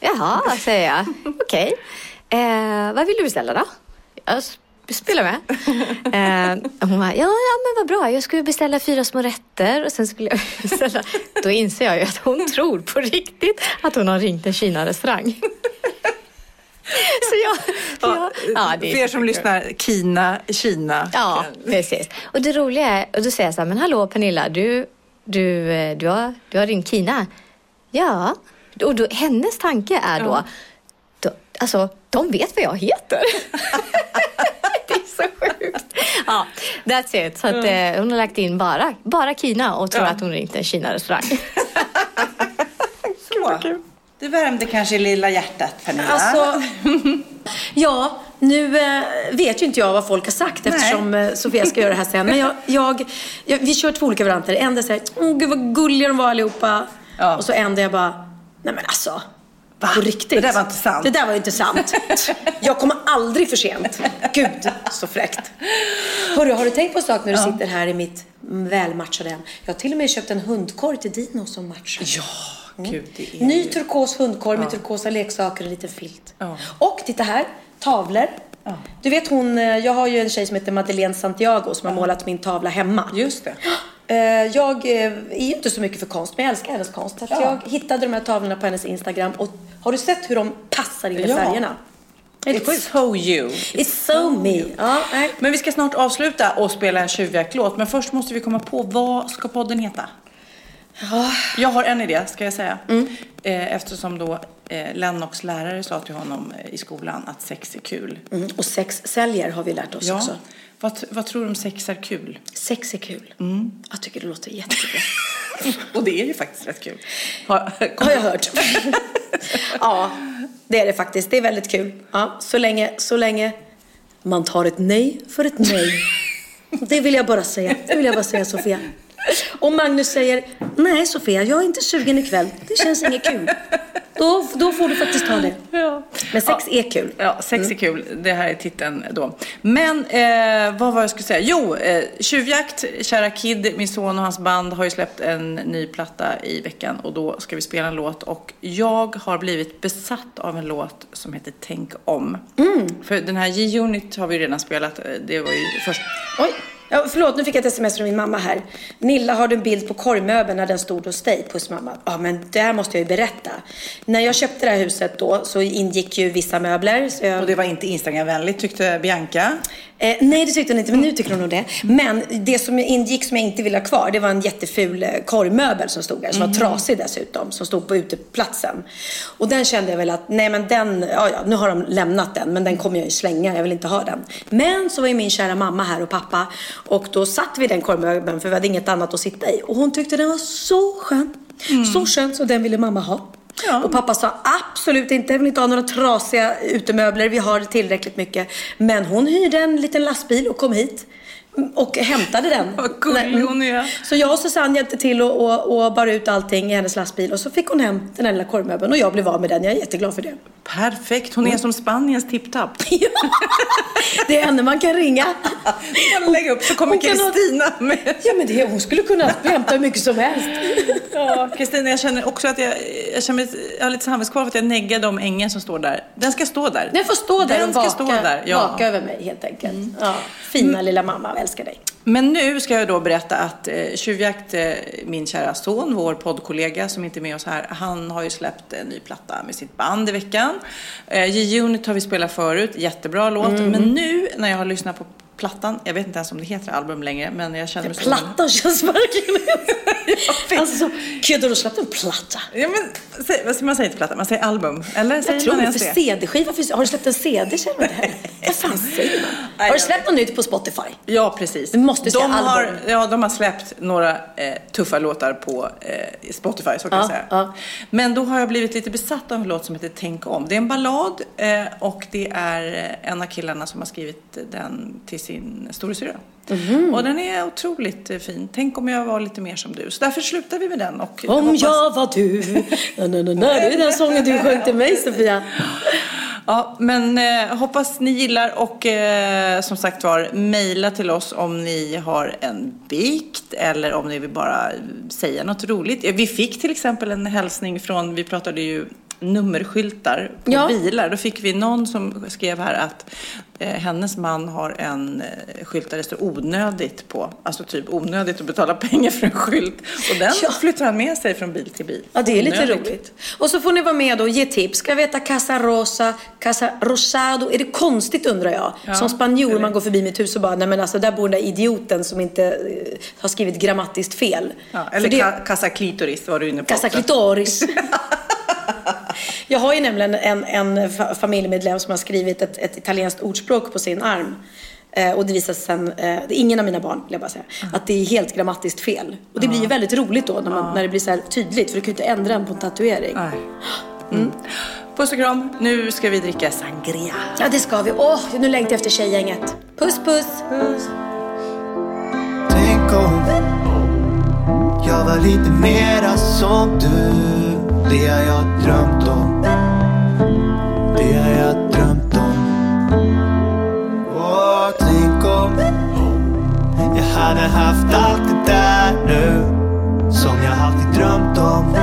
Jaha, säger jag. Okej. Eh, vad vill du beställa då? Jag s- spelar med. Eh, hon bara, ja, ja, men vad bra. Jag skulle beställa fyra små rätter och sen skulle jag beställa. Då inser jag ju att hon tror på riktigt att hon har ringt en Kina-restaurang. Så jag... så jag ja, det För er som lyssnar, Kina, Kina. Ja, precis. Och det roliga är, och då säger jag så här, men hallå Pernilla, du, du, eh, du, har, du har ringt Kina. Ja, och då, hennes tanke är då, då, alltså de vet vad jag heter. det är så sjukt. Ja, that's it. Så att, eh, hon har lagt in bara, bara Kina och tror att hon ringt en Kina-restaurang. Så. Det värmde kanske i lilla hjärtat, Pernilla. Alltså, ja, nu eh, vet ju inte jag vad folk har sagt eftersom eh, Sofia ska göra det här sen. Men jag, jag, jag, vi kör två olika varianter. En där säger åh gud vad gulliga de var allihopa. Och så en där jag bara, nej men alltså, På riktigt. Det där var inte sant. Det där var inte sant. Jag kommer aldrig för sent. Gud, så fräckt. Hörru, har du tänkt på en sak när du sitter här i mitt välmatchade hem? Jag har till och med köpt en hundkorg till Dino som matchar. Ja, gud det är Ny ju... turkos hundkorg med Ja. turkosa leksaker och en liten filt. Ja. Och titta här, tavlor. Du vet hon, eh, jag har ju en tjej som heter Madeleine Santiago som har målat min tavla hemma. Just det. Eh, Jag eh, är inte så mycket för konst, men jag älskar hennes konst. Ja. Jag hittade de här tavlorna på hennes Instagram och har du sett hur de passar in i Ja. färgerna? It's sjukt. so you. It's so me. Ja, nej. Men vi ska snart avsluta och spela en tjuvjakt-låt. Men först måste vi komma på vad ska podden heta? Jag har en idé, ska jag säga. Eh, Eftersom då Lennox lärare sa till honom i skolan att sex är kul. Mm. Och sex säljer har vi lärt oss Ja. också. Vad, vad tror du om sex är kul? Sex är kul. Jag tycker det låter jättebra. Och det är ju faktiskt rätt kul. Har, har jag hört. ja, det är det faktiskt. Det är väldigt kul. Ja, så, länge, så länge man tar ett nej för ett nej. Det vill jag bara säga. Det vill jag bara säga Sofia. Om Magnus säger nej Sofia, jag är inte sugen ikväll. Det känns inget kul. Då, då får du faktiskt ta det. Ja. Men sex är kul. Ja, sex är kul. Det här är titeln då. Men eh, vad var jag skulle säga? Jo, eh, Tjuvjakt, kära Kid, min son och hans band har ju släppt en ny platta i veckan och då ska vi spela en låt och jag har blivit besatt av en låt som heter Tänk om. För den här G-Unit har vi redan spelat. Eh, Det var ju först... Oj. Ja, förlåt, nu fick jag ett sms från min mamma här. Nilla, har du en bild på korgmöbeln när den stod hos dig? Puss mamma. Ja, men det här måste jag ju berätta. När jag köpte det här huset då så ingick ju vissa möbler. Så jag... Och det var inte Instagramvänligt tyckte Bianca. Eh, nej, det tyckte hon inte, men nu tycker hon nog det. Men det som ingick som jag inte ville ha kvar, det var en jätteful eh, korgmöbel som stod där, som var trasig dessutom, som stod på uteplatsen. Och den kände jag väl att, nej men den, ja ja, nu har de lämnat den, men den kommer jag ju slänga, jag vill inte ha den. Men så var ju min kära mamma här och pappa, och då satt vi i den korgmöbeln, för vi hade inget annat att sitta i. Och hon tyckte den var så skön. Så skön, så den ville mamma ha. Och pappa sa absolut inte, jag vill inte ha några trasiga utemöbler, vi har tillräckligt mycket. Men hon hyrde en liten lastbil och kom hit och hämtade den. Vad gullig hon är. Så jag och Susanne hjälpte till och, och, och bar ut allting i hennes lastbil och så fick hon hem den här lilla korvmöbeln och jag blev av med den. Jag är jätteglad för det. Perfekt, hon är som Spaniens tipptapp. Det är henne man kan ringa. Man lägger upp så kommer ha- Kristina med. Ja men det, hon skulle kunna hämta hur mycket som helst. Ja, Kristina, jag känner också att jag, jag, känner, jag har lite samvetskval för att jag neggade om ängen som står där. Den ska stå där. Den får stå där Den och ska vaka, stå där, ja. Mm. vaka över mig helt enkelt. Ja, fina lilla mamma, jag älskar dig. Men nu ska jag då berätta att eh, Tjuvjakt, eh, min kära son, vår poddkollega som inte är med oss här, han har ju släppt en ny platta med sitt band i veckan. Eh, G-Unit har vi spelat förut, jättebra låt. Mm. Men nu när jag har lyssnat på plattan, jag vet inte ens om det heter album längre, men jag känner mig en- Plattan känns verkligen... alltså, gud, har du släppt en platta? Ja, men, vad ska man säga till platta? Man säger album? Eller säger Jag tror man ens för? CD-skiva. Har du släppt en CD känner du det? Vad fan säger man? Har du släppt något nytt på Spotify? Ja, precis. Du måste säga de album. har, ja, de har släppt några eh, tuffa låtar på eh, Spotify, så kan Ja, jag säga. ja. Men då har jag blivit lite besatt av en låt som heter Tänk om. Det är en ballad eh, och det är eh, en av killarna som har skrivit den till sin storasyrra. Mhm. Och den är otroligt eh, fin. Tänk om jag var lite mer som du. Så därför slutar vi med den. Och Om hoppas- jag var du. Na, na, na, na. Det är den sången du sjöng till mig Sofia. Ja, men eh, hoppas ni gillar och eh, som sagt var, mejla till oss om ni har en bikt eller om ni vill bara säga något roligt. Eh, Vi fick till exempel en hälsning från, vi pratade ju nummerskyltar på Ja. bilar. Då fick vi någon som skrev här att eh, hennes man har en eh, skylt där det står onödigt på. Alltså typ onödigt att betala pengar för en skylt. Och den Ja. flyttar han med sig från bil till bil. Ja, det är lite Onödigt. roligt. Och så får ni vara med och ge tips. Ska jag veta Casa Rosa, Casa Rosado? Är det konstigt undrar jag? Ja, Som spanjor, man går förbi mitt hus och bara, nej men alltså där bor den där idioten som inte eh, har skrivit grammatiskt fel. Ja, För eller det- ka- Casa Clitoris var du inne på. Casa också. Clitoris. Jag har ju nämligen en, en fa- familjemedlem som har skrivit ett, ett italienskt ordspråk på sin arm. Eh, och det visar sig sen, eh, det är ingen av mina barn vill jag bara säga, att det är helt grammatiskt fel. Och det blir ju väldigt roligt då när, man, när det blir så här tydligt, för du kan ju inte ändra den på en tatuering. Nej. Mm. Puss och kram. Nu ska vi dricka sangria. Ja, det ska vi. Åh, nu längtar jag efter tjejgänget. Puss, puss. puss. Tänk om jag var lite mera som du det har jag drömt om. Det har jag drömt om. Åh, tänk om jag hade haft allt det där nu som jag alltid drömt om.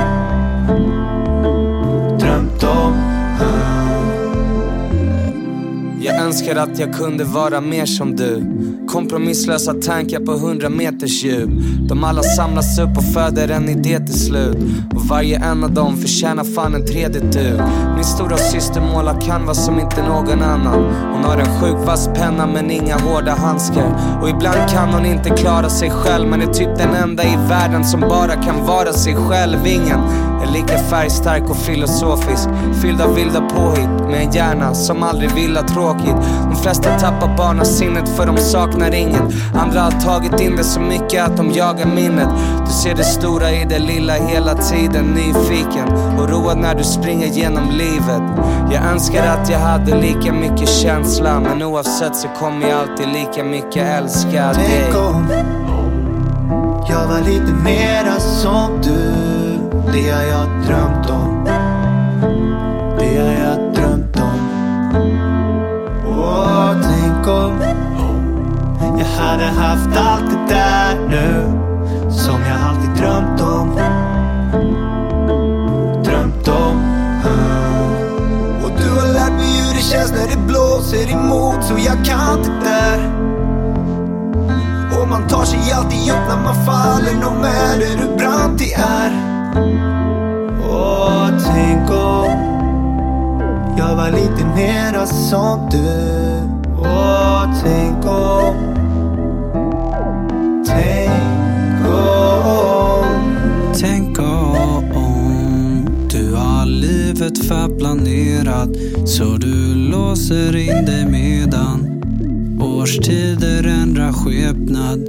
Jag önskar att jag kunde vara mer som du. Kompromisslösa tankar på hundra meters djup. De alla samlas upp och föder en idé till slut. Och varje en av dem förtjänar fan en tredje du Min stora syster målar canvas som inte någon annan. Hon har en sjukt vass penna men inga hårda handskar. Och ibland kan hon inte klara sig själv Men är typ den enda i världen som bara kan vara sig själv. Ingen är lika färgstark och filosofisk. Fylld av vilda påhitt med en hjärna som aldrig vill ha tråkigt de flesta tappar barnasinnet för de saknar inget. Andra har tagit in det så mycket att de jagar minnet. Du ser det stora i det lilla hela tiden Nyfiken. Och road när du springer genom livet. Jag önskar att jag hade lika mycket känsla. Men oavsett så kommer jag alltid lika mycket älska dig. Tänk om jag var lite mera som du. Det har jag drömt om. Det har jag bakom jag hade haft allt det där nu Som jag alltid drömt om. Drömt om. Och du har lärt mig hur det känns när det blåser emot Så jag kan det där. Och man tar sig alltid upp när man faller No matter hur brant det är. Åh, tänk om jag var lite mera som du. Åh, tänk om Tänk om Tänk om du har livet förplanerat så du låser in dig medan årstider ändrar skepnad.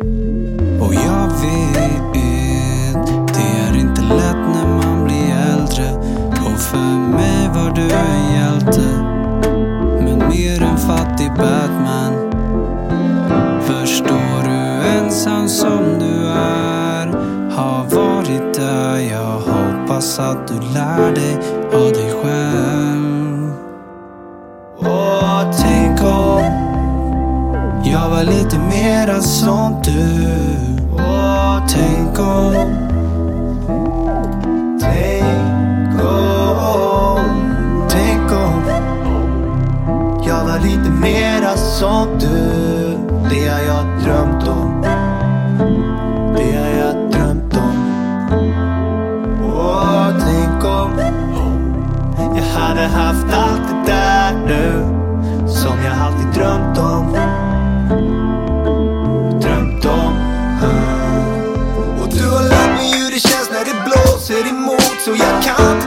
Och jag vet, det är inte lätt när man blir äldre. Och för mig var du en hjälte, mer än fattig Batman. Förstår du, ensam som du är, har varit där. Jag hoppas att du lär dig av dig själv. Åh, tänk om jag var lite mera som du Åh, tänk om vara som du. Det har jag drömt om. Det har jag drömt om. Åh, tänk om Jag hade haft allt det där nu Som jag alltid drömt om. Drömt om. Och du har lärt mig hur det känns när det blåser emot Så jag kan